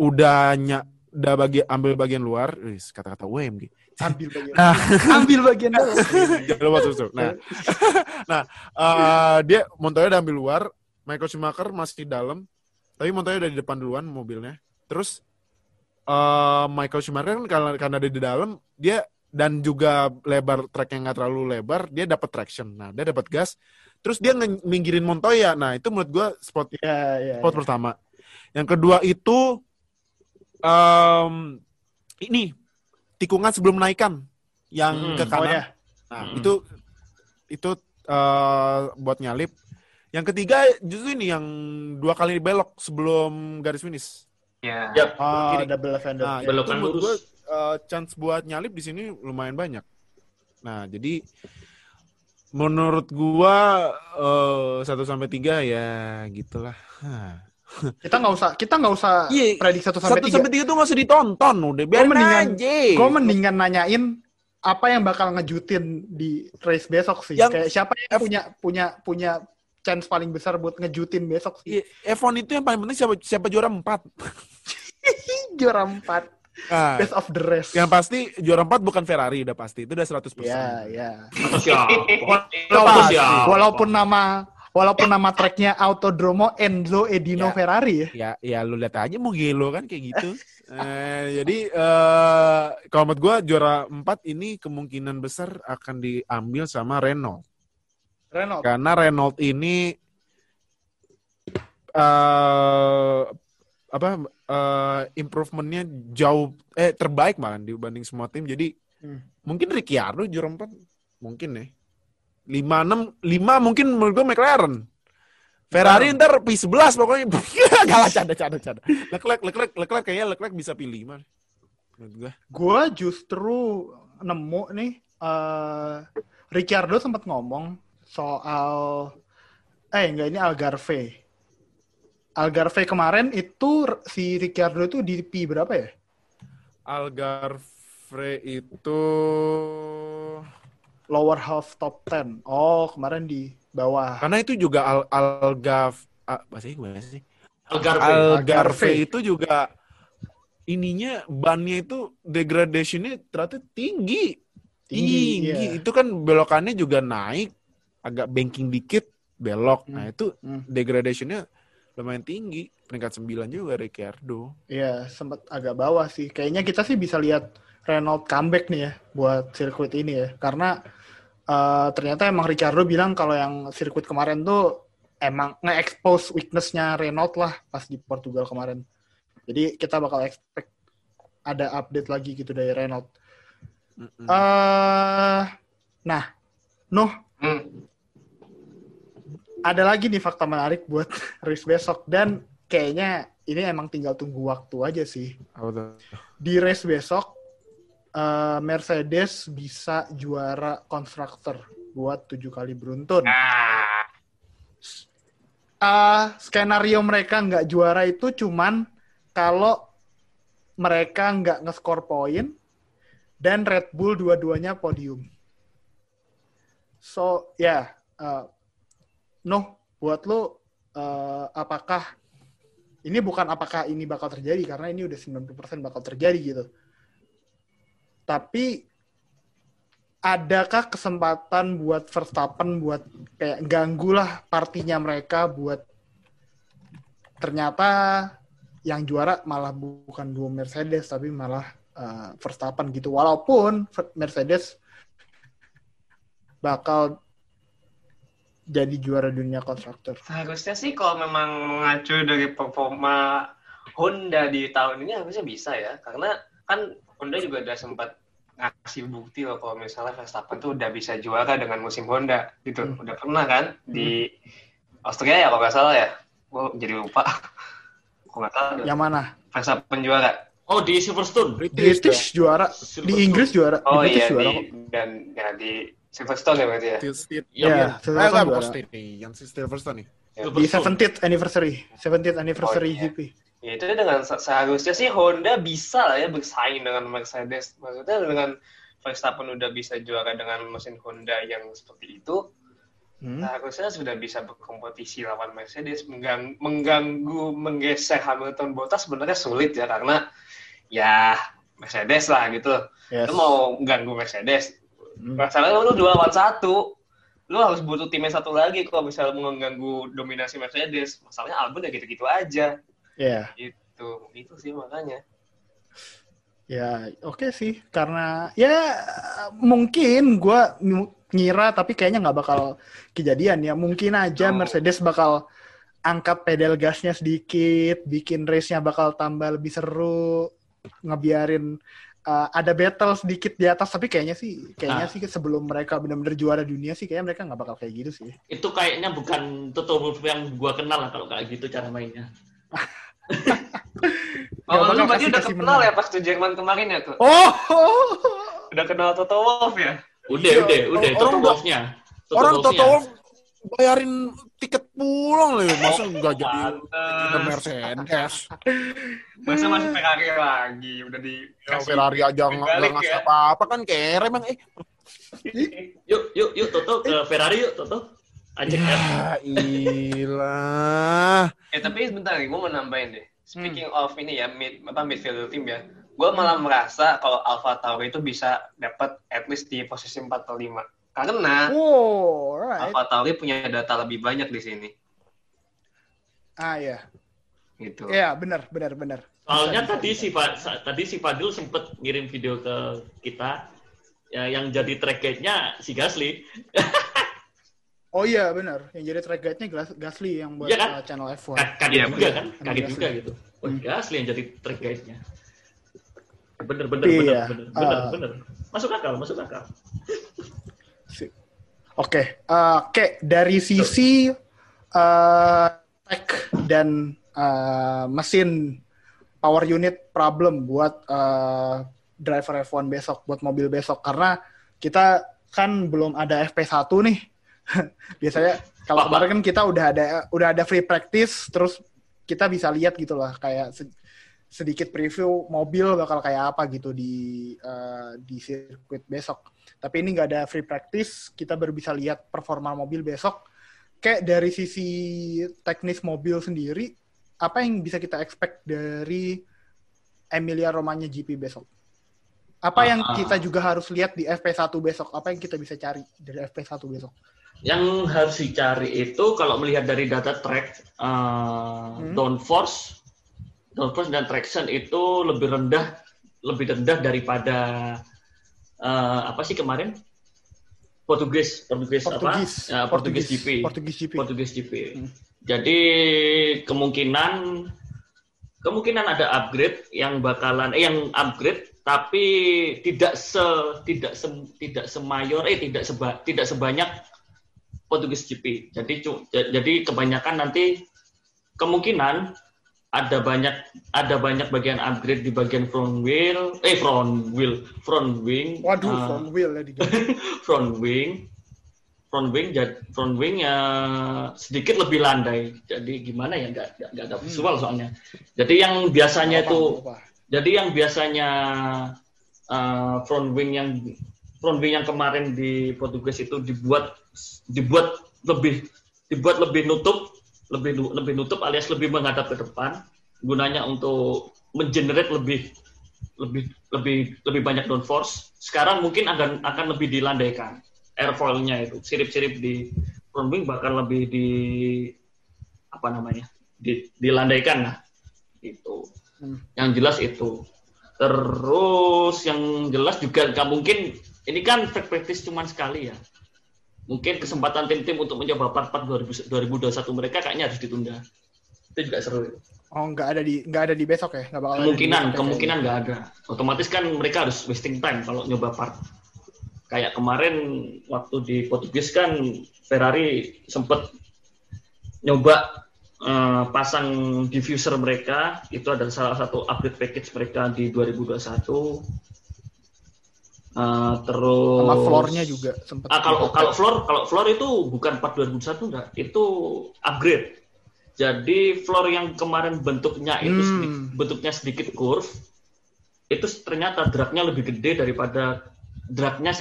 udah ny- udah bagi ambil bagian luar, kata-kata WMG. Ambil bagian. Nah. Ambil bagian lupa susu. Nah, nah eh, dia Montoya udah ambil luar, Michael Schumacher masih di dalam, tapi Montoya udah di depan duluan mobilnya. Terus eh, Michael Schumacher kan karena, karena dia di dalam, dia dan juga lebar tracknya nggak terlalu lebar, dia dapat traction. Nah, dia dapat gas. Terus dia minggirin Montoya. Nah, itu menurut gua spot Iya, iya. spot pertama. Yang kedua itu em, ini tikungan sebelum naikkan yang Hmm. ke Oh kanan. ya. Nah, Mm-mm. itu itu eh, buat nyalip. Yang ketiga justru ini yang dua kali belok sebelum garis finish. Ya. Yap. Oh, Kiri. double fender. Nah. Belokan itu menurut lurus. gua, eh, chance buat nyalip di sini lumayan banyak. Nah, jadi menurut gua eh, satu sampai tiga ya gitulah. Kita nggak usah, kita nggak usah Iya, prediksi satu sampai Satu tiga. sampai tiga tuh nggak usah ditonton, udah biarin mendingan- aja. Gue mendingan nanyain apa yang bakal ngejutin di race besok sih. Yang- Kayak siapa yang F- punya punya punya chance paling besar buat ngejutin besok sih. Iya, F1 itu yang paling penting siapa siapa juara empat. Juara 4 Nah, best of the rest. yang pasti juara empat bukan Ferrari udah pasti itu udah 100%. Iya, iya. Walaupun, walaupun nama walaupun nama tracknya Autodromo Enzo Edino Ya. Ferrari ya. Ya, ya lu lihat aja mau gelo kan kayak gitu. eh, jadi eh kalau menurut gua juara 4 ini kemungkinan besar akan diambil sama Renault. Renault. Karena Renault ini eh apa eh improvementnya jauh eh terbaik malah dibanding semua tim. Jadi Hmm. mungkin Ricciardo juara 4 mungkin ya. 5 6 5 mungkin menurut gua McLaren. Ferrari ntar P11 pokoknya. Kalah canda canda canda. Leclerc Leclerc Leclerc kayaknya Leclerc bisa pilih mah. Menurut gua. Gue justru nemu nih eh Ricciardo sempat ngomong soal eh enggak ini Algarve. Algarve kemarin itu si Ricciardo itu di P berapa ya? Algarve itu Lower half top 10. Oh, kemarin di bawah. karena itu juga Al Algarve ah, bahasa gimana sih? Algarve. Algarve Algarve. itu juga ininya bannya itu degradation-nya ternyata tinggi. Tinggi, Tinggi. iya. Itu kan belokannya juga naik, agak banking dikit, belok. Hmm. Nah, itu Hmm. degradation-nya lumayan tinggi. Peringkat 9 juga Ricciardo. Iya, sempat agak bawah sih. Kayaknya kita sih bisa lihat Renault comeback nih ya buat sirkuit ini ya. Karena eh, ternyata emang Ricardo bilang kalau yang sirkuit kemarin tuh emang nge-expose weakness-nya Renault lah pas di Portugal kemarin. Jadi kita bakal expect ada update lagi gitu dari Renault. Mm-mm. eh nah, Nuh, Hmm. Ada lagi nih fakta menarik buat race besok dan kayaknya ini emang tinggal tunggu waktu aja sih. Di race besok eh, Mercedes bisa juara konstruktor buat tujuh kali beruntun. Eh skenario mereka nggak juara itu cuman kalau mereka nggak nge-score poin dan Red Bull dua-duanya podium. So ya, eh, Noh, buat lo eh, apakah ini bukan apakah ini bakal terjadi karena ini udah 90% bakal terjadi gitu. Tapi adakah kesempatan buat Verstappen buat kayak ganggu lah partinya mereka buat ternyata yang juara malah bukan dua Mercedes tapi malah uh, Verstappen gitu walaupun Mercedes bakal jadi juara dunia konstruktor. seharusnya sih kalau memang mengacu dari performa Honda di tahun ini harusnya bisa ya. Karena kan Honda juga udah sempat ngasih bukti loh kalau misalnya Verstappen tuh udah bisa juara dengan musim Honda gitu. Hmm. Udah pernah kan di Austria ya kalau nggak salah ya. Gue jadi lupa. Gue nggak tahu. deh. Yang mana? Verstappen juara. Oh di Silverstone. British juara, di. Inggris juara, di Oh British iya juara di kok. dan ya di Silverstone ya berarti ya. Iya, Iya. Eh, Silverstone bukan nih. Yang si Silverstone nih. Di Silverstone. 70th anniversary, 70th anniversary Oh, iya. GP. Ya itu dengan se- seharusnya sih Honda bisa lah ya bersaing dengan Mercedes. Maksudnya dengan Verstappen udah bisa juara dengan mesin Honda yang seperti itu, Hmm. seharusnya sudah bisa berkompetisi lawan Mercedes. Menggang- mengganggu, menggeser Hamilton Bottas sebenarnya sulit ya karena ya Mercedes lah gitu. Yes. Lu mau ganggu Mercedes. Masalahnya lu dua lawan satu. Lu harus butuh timnya satu lagi kalau misalnya mau mengganggu dominasi Mercedes. Masalahnya Albon ya gitu-gitu aja. Ya, Gitu. Itu sih makanya. ya oke sih. Karena ya mungkin gue ngira tapi kayaknya nggak bakal kejadian ya. Mungkin aja Oh. Mercedes bakal angkat pedal gasnya sedikit, bikin race-nya bakal tambah lebih seru, ngebiarin uh, ada battle sedikit di atas. Tapi kayaknya sih, kayaknya Ah. sih sebelum mereka benar-benar juara dunia sih, kayaknya mereka nggak bakal kayak gitu sih. Itu kayaknya bukan Toto Wolff yang gua kenal lah kalau kayak gitu cara mainnya. Oh, lu berarti udah kenal menang. ya pas tuh Jerman kemarin ya tuh? Oh, Udah kenal Toto Wolff ya? Udah, Iya, udah, udah. orang Toto udah- Wolff-nya. Toto Orang Wolff-nya. Toto Wolff bayarin tiket pulang loh. Masa nggak jadi ke. Mercedes? Masa masih Ferrari lagi? Udah di Ya, Ferrari aja nggak ngasih ya. apa-apa kan kere emang eh Yuk, yuk, yuk, Toto ke Ferrari yuk, Toto. Ajak ya. ya ilah Eh tapi sebentar nih, gue mau nambahin deh. Speaking of ini ya, mid, apa midfield team ya, gue malah merasa kalau Alfa Tauri itu bisa dapat at least di posisi 4 atau 5. Karena wow, alright. Alfa Tauri punya data lebih banyak di sini. Ah ya, Gitu. ya benar, benar, benar. Soalnya Bisa, tadi bisa, si Fa- sa- tadi si Fadil sempet ngirim video ke kita ya, yang jadi track guide-nya si Gasly. Oh iya benar, yang jadi track guide-nya Gas- Gasly yang buat Iya kan? uh, channel F1. Ka- Kaget Iya, juga kan? Kaget juga gitu. Oh, Hmm. Gasly yang jadi track guide-nya. Bener, bener, Iya, bener, bener, bener, uh, bener. Masuk akal, masuk akal. Oke, eh, oke dari sisi eh, tech dan eh, mesin power unit problem buat eh, driver F1 besok, buat mobil besok karena kita kan belum ada FP1 nih. Biasanya kalau kemarin kan kita udah ada udah ada free practice terus kita bisa lihat gitu lah kayak se- sedikit preview mobil bakal kayak apa gitu di eh, di sirkuit besok. Tapi ini nggak ada free practice, kita baru bisa lihat performa mobil besok. Kayak dari sisi teknis mobil sendiri, apa yang bisa kita expect dari Emilia Romagna GP besok? Apa yang Ah. kita juga harus lihat di FP1 besok? Apa yang kita bisa cari dari FP1 besok? Yang harus dicari itu kalau melihat dari data track uh, Hmm. downforce, downforce dan traction itu lebih rendah, lebih rendah daripada uh, apa sih kemarin? Portugis, Portugis, Portugis, apa? Ya, Portugis, GP. Portugis GP. Portugis GP. Hmm. Jadi kemungkinan kemungkinan ada upgrade yang bakalan eh yang upgrade tapi tidak se tidak se, tidak semayor eh tidak seba, tidak sebanyak Portugis GP. Jadi cu- jadi kebanyakan nanti kemungkinan ada banyak ada banyak bagian upgrade di bagian front wheel eh front wheel front wing Waduh, eh, front wheel ya front wing. Front wing jad- front wing ya sedikit lebih landai. Jadi gimana ya nggak nggak- ada visual soalnya. Jadi yang biasanya Nggak itu apa-apa. jadi yang biasanya uh, front wing yang front wing yang kemarin di Portugis itu dibuat dibuat lebih dibuat lebih nutup lebih lebih nutup alias lebih menghadap ke depan gunanya untuk mengenerate lebih lebih lebih lebih banyak downforce. Sekarang mungkin akan akan lebih dilandaikan airfoilnya itu. Sirip-sirip di front wing bakal lebih di apa namanya di, dilandaikan lah. Itu. Hmm. yang jelas itu. Terus yang jelas juga nggak mungkin ini kan track practice cuma sekali ya mungkin kesempatan tim-tim untuk mencoba part-part 2000 2021 mereka kayaknya harus ditunda. Itu juga seru Oh, nggak ada di nggak ada di besok ya? Nggak bakal ada kemungkinan besok ya, kemungkinan nggak ada. Otomatis kan mereka harus wasting time kalau nyoba part. Kayak kemarin waktu di Portugis kan Ferrari sempat nyoba eh, pasang diffuser mereka. Itu adalah salah satu update package mereka di 2021 Eh, terus Sama floor-nya juga sempat. Ah, kalau kalau floor kalau floor itu bukan part 2001 enggak, itu upgrade. Jadi floor yang kemarin bentuknya itu Hmm. sedi- bentuknya sedikit curve, itu ternyata dragnya lebih gede daripada dragnya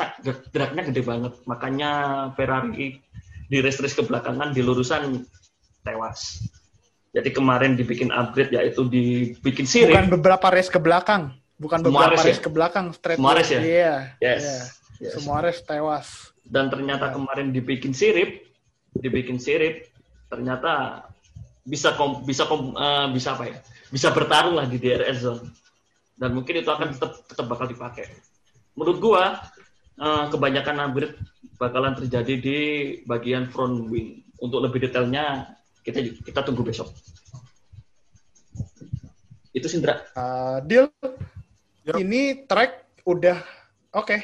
dragnya gede banget. Makanya Ferrari di race-race kebelakangan di lurusan tewas. Jadi kemarin dibikin upgrade yaitu dibikin sirip. bukan beberapa race ke belakang, bukan beberapa race race ya? ke belakang, straight race ya? Iya. Yes. iya. Yes. Semua race tewas. dan ternyata Ya. kemarin dibikin sirip, dibikin sirip, ternyata bisa kom, bisa kom, eh, bisa apa ya? Bisa bertarung lah di DRS zone. Dan mungkin itu akan tetap tetap bakal dipakai. Menurut gua eh, kebanyakan upgrade bakalan terjadi di bagian front wing. Untuk lebih detailnya kita kita tunggu besok. Itu Sindra. Uh, deal. Yup. Ini track udah oke.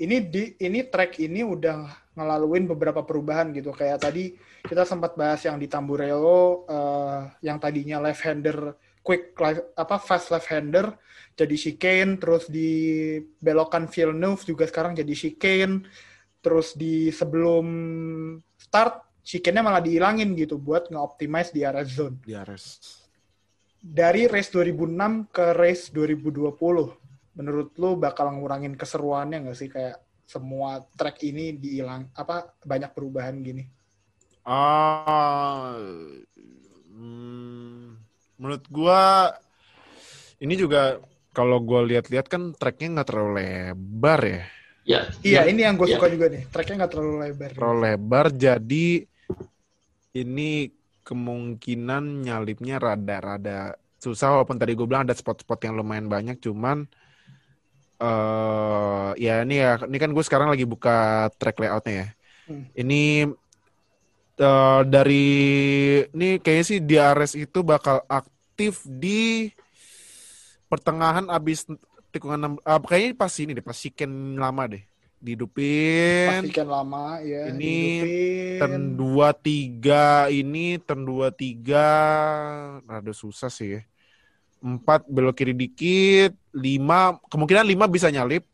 Ini di ini track ini udah ngelaluin beberapa perubahan gitu. Kayak tadi kita sempat bahas yang di Tamburello uh, yang tadinya left hander quick life, apa fast left hander jadi chicane terus di belokan Villeneuve juga sekarang jadi chicane terus di sebelum start chicane-nya malah dihilangin gitu buat nge-optimize di area zone di Ares. Dari race 2006 ke race 2020 menurut lu bakal ngurangin keseruannya nggak sih kayak semua track ini dihilang apa banyak perubahan gini Ah, hmm, menurut gua ini juga kalau gua lihat-lihat kan tracknya nggak terlalu lebar ya, Ya. iya ya. ini yang gue ya. suka juga nih tracknya nggak terlalu lebar terlalu lebar jadi ini kemungkinan nyalipnya rada-rada susah. Walaupun tadi gue bilang ada spot-spot yang lumayan banyak cuman eh ya ini ya ini kan gue sekarang lagi buka track layoutnya ya. Hmm. ini eh, dari ini kayaknya sih DRS itu bakal aktif di pertengahan abis tikungan enam ah, kayaknya pas ini deh pas chicken lama deh dihidupin pastikan lama ya Ini hidupin. turn 23 ini turn 23 rada susah sih ya. 4 belok kiri dikit, 5 kemungkinan 5 bisa nyalip.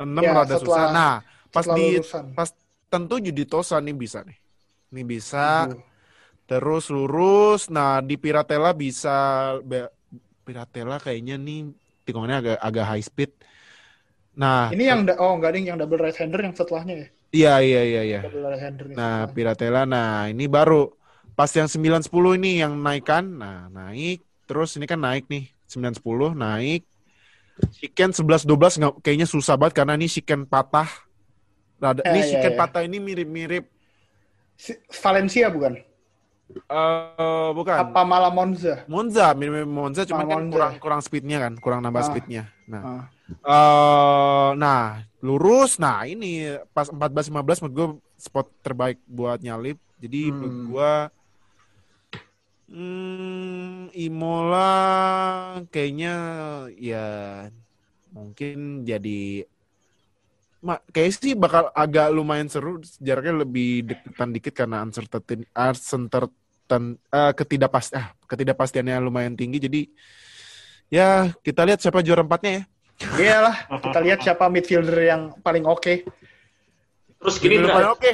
6 Ya, rada setelah- susah. Nah, pas di lulusan. pas tentu di Tosa nih bisa nih. Ini bisa Aduh. terus lurus. Nah, di Piratella bisa Piratella kayaknya nih tikungannya agak agak high speed. Nah, ini yang oh enggak ding yang double right hander yang setelahnya ya iya iya iya iya. double right hander Nah. Piratella, nah ini baru pas yang 910 ini yang naikkan. Nah, naik. Terus ini kan naik nih. 910 naik. Chicken 11 12 nggak kayaknya susah banget karena ini chicken patah. Rada, Eh, ini iya, chicken iya. patah ini mirip-mirip Si- Valencia bukan eh bukan. apa malah Monza Monza, mirip-mirip Monza cuman Ah, kan kurang kurang speednya kan, kurang nambah Ah. speednya. Nah, Ah. Eh nah, lurus. Nah, ini pas 14 15 menurut gue spot terbaik buat nyalip. Jadi Hmm. menurut gue Hmm, Imola kayaknya ya mungkin jadi Ma, kayak sih bakal agak lumayan seru jaraknya lebih deketan dikit karena uncertainty uncertain uh, ketidakpasti ah, ketidakpastiannya lumayan tinggi jadi ya kita lihat siapa juara empatnya ya Iyalah, kita lihat siapa midfielder yang paling oke. Terus gini, Dra. paling oke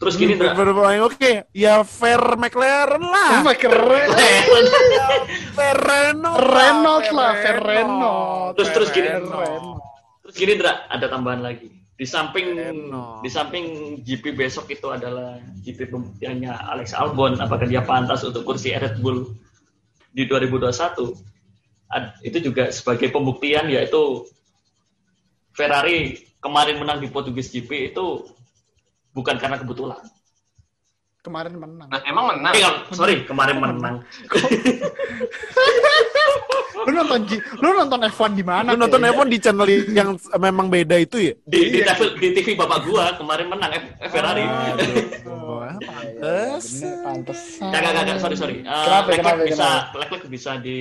Terus gini, Dra. Midfielder paling oke ya Fair McLaren lah keren? Fair Renault Renault lah, Fair Fair Renault. Terus- terus gini. Renault. Terus gini, Dra, ada tambahan lagi. Di samping Renault. di samping GP besok itu adalah GP pembuktiannya Alex Albon apakah dia pantas untuk kursi Red Bull di 2021. Ad- itu juga sebagai pembuktian yaitu Ferrari kemarin menang di Portugis GP itu bukan karena kebetulan. Kemarin menang. Nah, emang menang. Eh, sorry, kemarin menang. Lu nonton G- lu nonton F1 di mana? Lu nonton Teh? F1 di channel yang memang beda itu ya? Di, di, Iya. TV, di TV bapak gua kemarin menang F- Ferrari. Oh, Iya, pantes. bener, pantesan. Gak, gak, gak, gak, sorry, sorry. Uh, Kenapa, Leclerc kenapa, bisa, kenapa? Leclerc bisa di,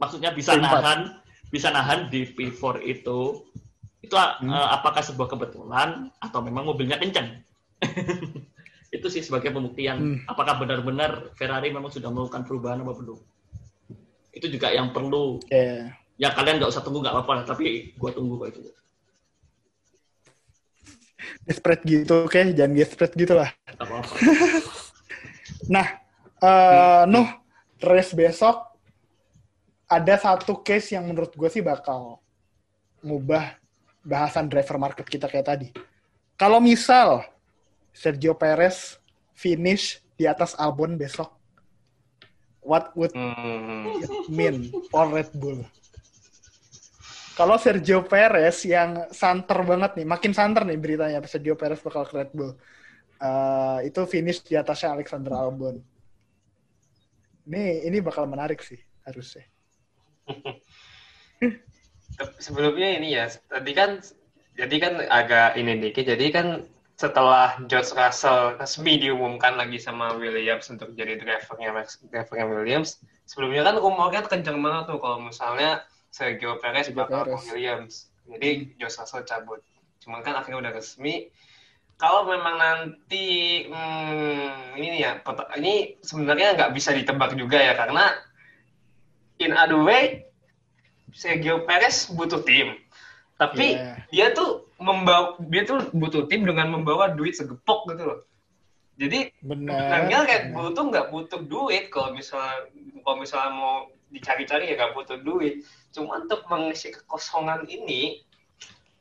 maksudnya bisa P4. nahan, bisa nahan di P4 itu. Itu uh, Hmm. apakah sebuah kebetulan atau memang mobilnya kencang? itu sih sebagai pembuktian. Hmm. Apakah benar-benar Ferrari memang sudah melakukan perubahan apa belum? Itu juga yang perlu. Oke. Ya kalian nggak usah tunggu nggak apa-apa, tapi gua tunggu kok itu. Desperate gitu, oke? Jangan desperate gitu lah. Nggak apa-apa. Nah, eh Nuh, race besok ada satu case yang menurut gue sih bakal ngubah bahasan driver market kita kayak tadi. Kalau misal Sergio Perez finish di atas Albon besok, what would Hmm. it mean for Red Bull? Kalau Sergio Perez yang santer banget nih, makin santer nih beritanya Sergio Perez bakal ke Red Bull. Eh, itu finish di atasnya Alexander Albon. Ini ini bakal menarik sih harusnya. sebelumnya ini ya tadi kan jadi kan agak ini dikit jadi kan setelah George Russell resmi diumumkan lagi sama Williams untuk jadi drivernya Max drivernya Williams sebelumnya kan rumornya kenceng banget tuh kalau misalnya Sergio Perez bakal ke. Williams. Jadi George Russell cabut. Cuman kan akhirnya udah resmi. Kalau memang nanti hmm, ini ya ini sebenarnya nggak bisa ditebak juga ya karena in other way Sergio Perez butuh tim. Tapi Iya. dia tuh membawa dia tuh butuh tim dengan membawa duit segepok gitu loh. Jadi Benar. sebenarnya Red Bull tuh nggak butuh duit kalau misalnya kalau misalnya mau dicari-cari ya nggak butuh duit. Cuma untuk mengisi kekosongan ini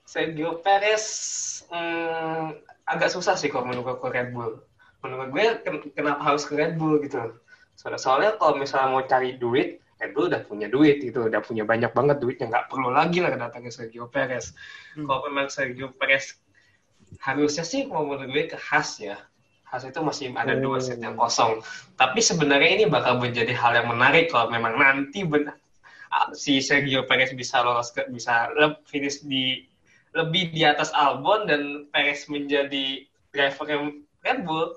Sergio Perez hmm, agak susah sih kalau menurut gue Red Bull. Menurut gue ken- kenapa harus ke Red Bull gitu. Soalnya, soalnya kalau misalnya mau cari duit, Red Bull udah punya duit gitu, udah punya banyak banget duitnya, nggak perlu lagi lah datangnya Sergio Perez. Hmm. Kalau memang Sergio Perez harusnya sih kalau menurut gue ke Haas ya. Haas itu masih ada dua Oh. set yang kosong. Tapi sebenarnya ini bakal menjadi hal yang menarik kalau memang nanti benar ah, si Sergio Perez bisa lolos ke bisa finish di lebih di atas Albon dan Perez menjadi driver yang Red Bull.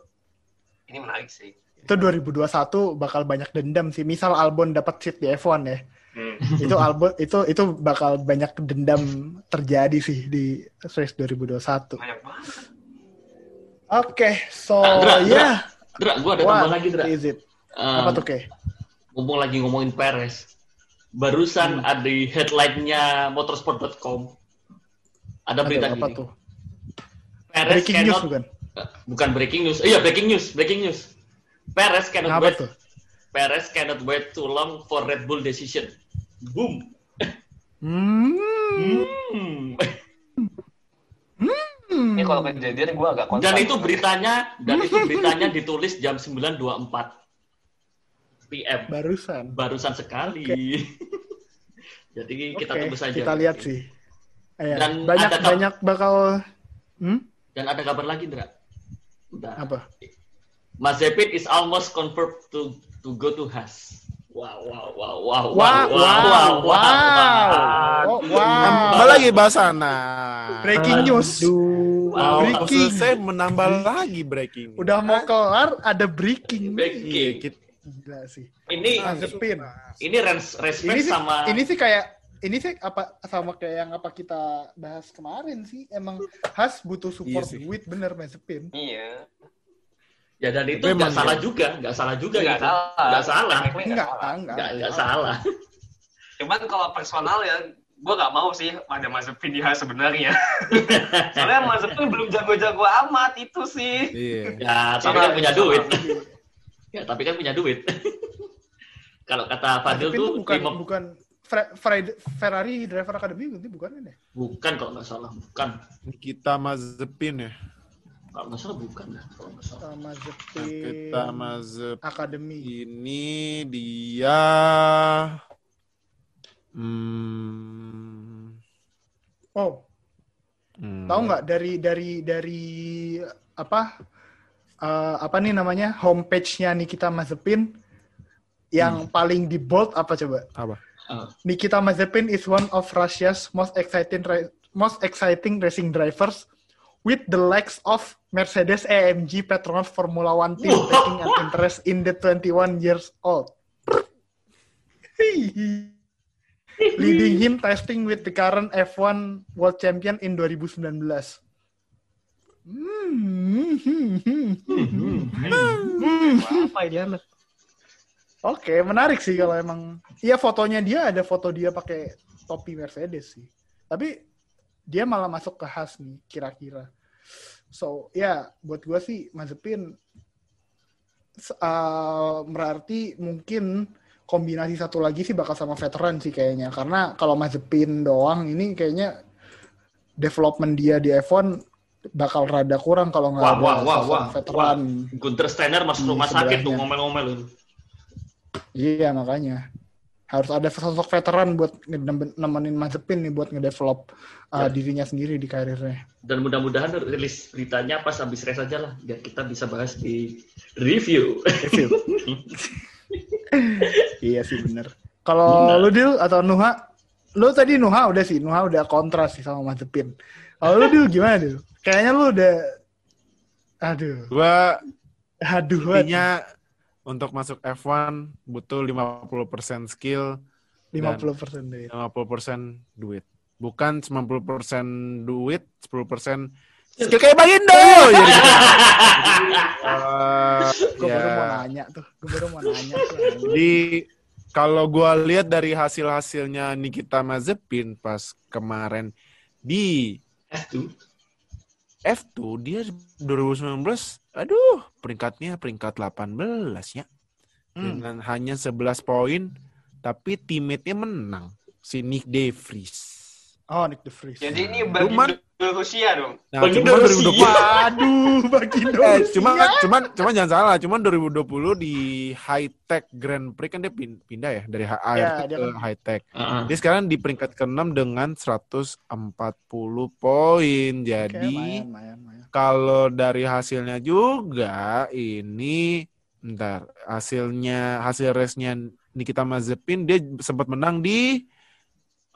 Ini menarik sih. Itu 2021 bakal banyak dendam sih. Misal Albon dapat seat di F1 ya. Hmm. itu Albon itu itu bakal banyak dendam terjadi sih di race 2021. Oke, Banyak banget. so Ah, Dra, ya. Dra, gua ada What tambahan lagi, Dra. is it? Um, Apa tuh, Ke? ngomong lagi ngomongin Perez. Barusan ada di headline-nya motorsport.com. Ada berita Aduh, apa gini. tuh? Perez Breaking news cannot, bukan? bukan breaking news. Iya, breaking news, breaking news. Perez cannot Apa wait. tuh? Perez cannot wait too long for Red Bull decision. Boom. Hmm. Hmm. Ini kalau kejadian gue agak Dan concern. itu beritanya, dan itu beritanya ditulis jam 9.24 PM. Barusan. Barusan sekali. Jadi kita Oke, tunggu saja. Kita lihat sih. Iya, Dan banyak ada banyak bakal hmm? Dan ada kabar lagi, Dra. Udah. apa? Mazepin is almost confirmed to to go to Haas. Wow, wow, wow, wow, Wow, wow, wow. Oh, wow. Nambah lagi bahasana. Breaking news. Wow, breaking. selesai menambah lagi breaking. Udah mau kelar ada breaking. Iya, Breaking. kit- Gila sih. Ini Mazepin. ini res- respect Ini sih, sama ini sih kayak ini sih apa sama kayak yang apa kita bahas kemarin sih. Emang Has butuh support Iya sih. duit bener Mazepin. Iya. Ya dan itu nggak salah ya. juga, nggak salah juga Nggak gitu. salah. Nggak salah. Nggak Enggak, salah. enggak. Nggak nggak salah. Cuman kalau personal ya, gue gak mau sih ada Mazepin di Haas sebenarnya. Soalnya Mazepin belum jago-jago amat itu sih. Iya. Ya, tapi kan punya duit. Ya, tapi kan punya duit. Kalau kata Fadil tuh bukan lima- bukan Ferrari Driver Academy berarti bukan ini. ya? bukan kalau nggak salah, bukan. Nikita Mazepin ya. Kalau nggak salah bukan ya, kalau nggak salah. Uh, Mazepin Nikita Mazepin Academy. ini dia. Hmm, Oh, hmm. tahu nggak? Dari dari dari apa? Eh, apa nih namanya? Homepage-nya Nikita Mazepin yang paling di bold apa coba? apa? Oh, Nikita Mazepin is one of Russia's most exciting most exciting racing drivers with the likes of Mercedes AMG Petronas Formula One team taking an interest in the 21 years old. Leading him testing with the current F1 World Champion in 2019. Hmm. Apa ini anak? Oke, menarik sih kalau emang. Iya fotonya dia ada foto dia pakai topi Mercedes sih. Tapi dia malah masuk ke Haas nih kira-kira. So ya buat gua sih Mazepin uh, berarti mungkin kombinasi satu lagi sih bakal sama veteran sih kayaknya. Karena kalau Mazepin doang ini kayaknya development dia di F1 bakal rada kurang kalau nggak Wah, ada wah, wah, wah, veteran. Gunter Steiner masuk rumah sakit tuh ngomel-ngomel. Iya makanya harus ada sosok veteran buat nemenin Mazepin nih buat ngedevelop uh, Ya. dirinya sendiri di karirnya. Dan mudah-mudahan rilis beritanya pas habis race aja lah, biar kita bisa bahas di review. iya sih bener. Kalau Bener. lu Dil atau Nuha, lu tadi Nuha udah sih, Nuha udah kontras sih sama Mazepin. Kalau lu Dil gimana Dil? Kayaknya lu udah, aduh, Gua aduh intinya untuk masuk F1 butuh 50% skill, 50 persen deh. 50% duit. Bukan 90% duit, 10% skill kayak Bagindo. Jadi, eh, Gue baru ya. mau nanya tuh, gue baru mau nanya tuh. Jadi kalau gua lihat dari hasil-hasilnya Nikita Mazepin pas kemarin di F2. F2 dia 2019 aduh peringkatnya peringkat 18 ya. Hmm. Dengan hanya 11 poin tapi teammate-nya menang si Nick De Vries. Oh, Nick De Vries. Jadi ini bagi Cuman- Rusia dong. Nah, Bagindo cuman Rusia. 2020 Waduh, Bagindo Eh, Rusia. cuma cuman cuman jangan salah, cuman 2020 di high tech Grand Prix kan dia pin- pindah ya dari ART Ya, dia ke kan- high tech. Heeh. Dia sekarang di peringkat ke-6 dengan 140 poin. Jadi lumayan. kalau dari hasilnya juga ini ntar hasilnya hasil race-nya Nikita Mazepin dia sempat menang di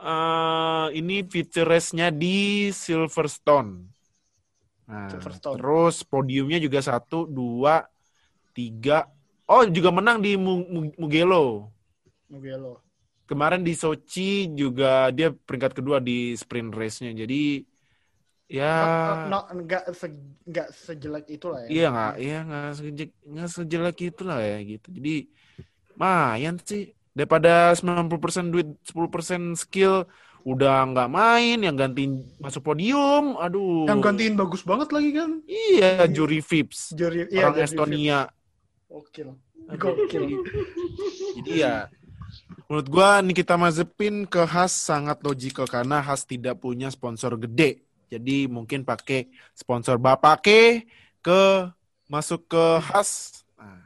eh ini feature race-nya di Silverstone. Nah, Silverstone. terus podiumnya juga satu, dua, tiga. Oh, juga menang di Mu- Mu- Mugello. Mugello. Kemarin di Sochi juga dia peringkat kedua di sprint race-nya. Jadi ya no, enggak se, enggak sejelek itulah ya. Iya nggak, iya nggak sejelek nggak sejelek itu lah ya gitu. Jadi, mayan sih daripada 90% duit, 10% skill udah nggak main, yang gantiin masuk podium, aduh. Yang gantiin bagus banget lagi kan. Iya, Juri Vips, Juri, iya, orang Juri Estonia. Aduh, Gokil. Jadi, ya, menurut gua Nikita Mazepin ke Haas sangat logikal karena Haas tidak punya sponsor gede. Jadi mungkin pakai sponsor bapake ke masuk ke Haas. Nah,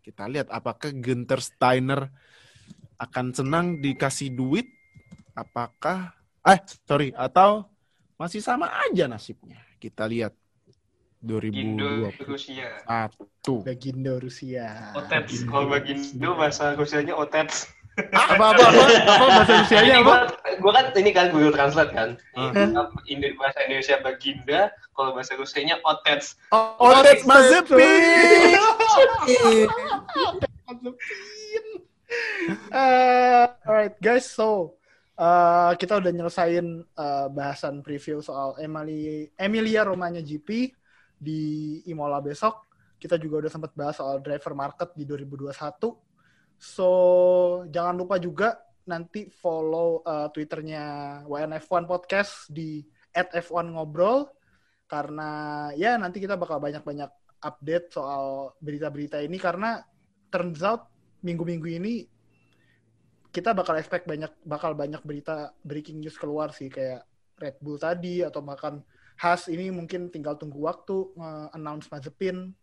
kita lihat apakah Günther Steiner akan senang dikasih duit? Apakah eh sorry atau masih sama aja nasibnya? Kita lihat Indo 2021. Rusia. Bagindo Rusia. Otets. Kalau Bagindo bahasa Rusianya Otets. Apa apa apa, apa bahasa Rusianya apa? gua, gua kan ini kan Google Translate kan. Ah. Indo bahasa Indonesia Baginda, kalau bahasa Rusianya Otets. Otets Mazepin. Uh, alright guys, so uh, kita udah nyelesain uh, bahasan preview soal Emily, Emilia Romanya GP di Imola besok. Kita juga udah sempat bahas soal driver market di 2021. So jangan lupa juga nanti follow uh, Twitternya WNF1 Podcast di @f1ngobrol karena ya nanti kita bakal banyak-banyak update soal berita-berita ini karena turns out minggu-minggu ini kita bakal expect banyak bakal banyak berita breaking news keluar sih kayak Red Bull tadi atau bahkan Haas ini mungkin tinggal tunggu waktu announce Mazepin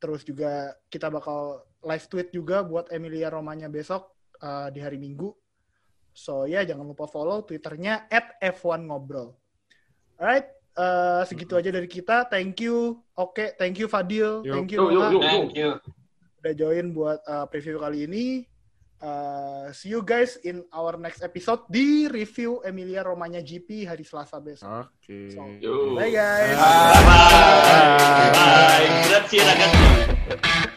terus juga kita bakal live tweet juga buat Emilia Romanya besok uh, di hari Minggu so ya jangan lupa follow twitternya at F1 Ngobrol alright uh, segitu aja dari kita thank you oke okay, thank you Fadil Yo. thank you Yo, yo, Roha. yo. Thank you. Udah join buat uh, preview kali ini. Uh, see you guys in our next episode di review Emilia Romanya GP hari Selasa besok. Oke. So, Yo. bye guys. Bye bye. Bye. Grazie ragazzi.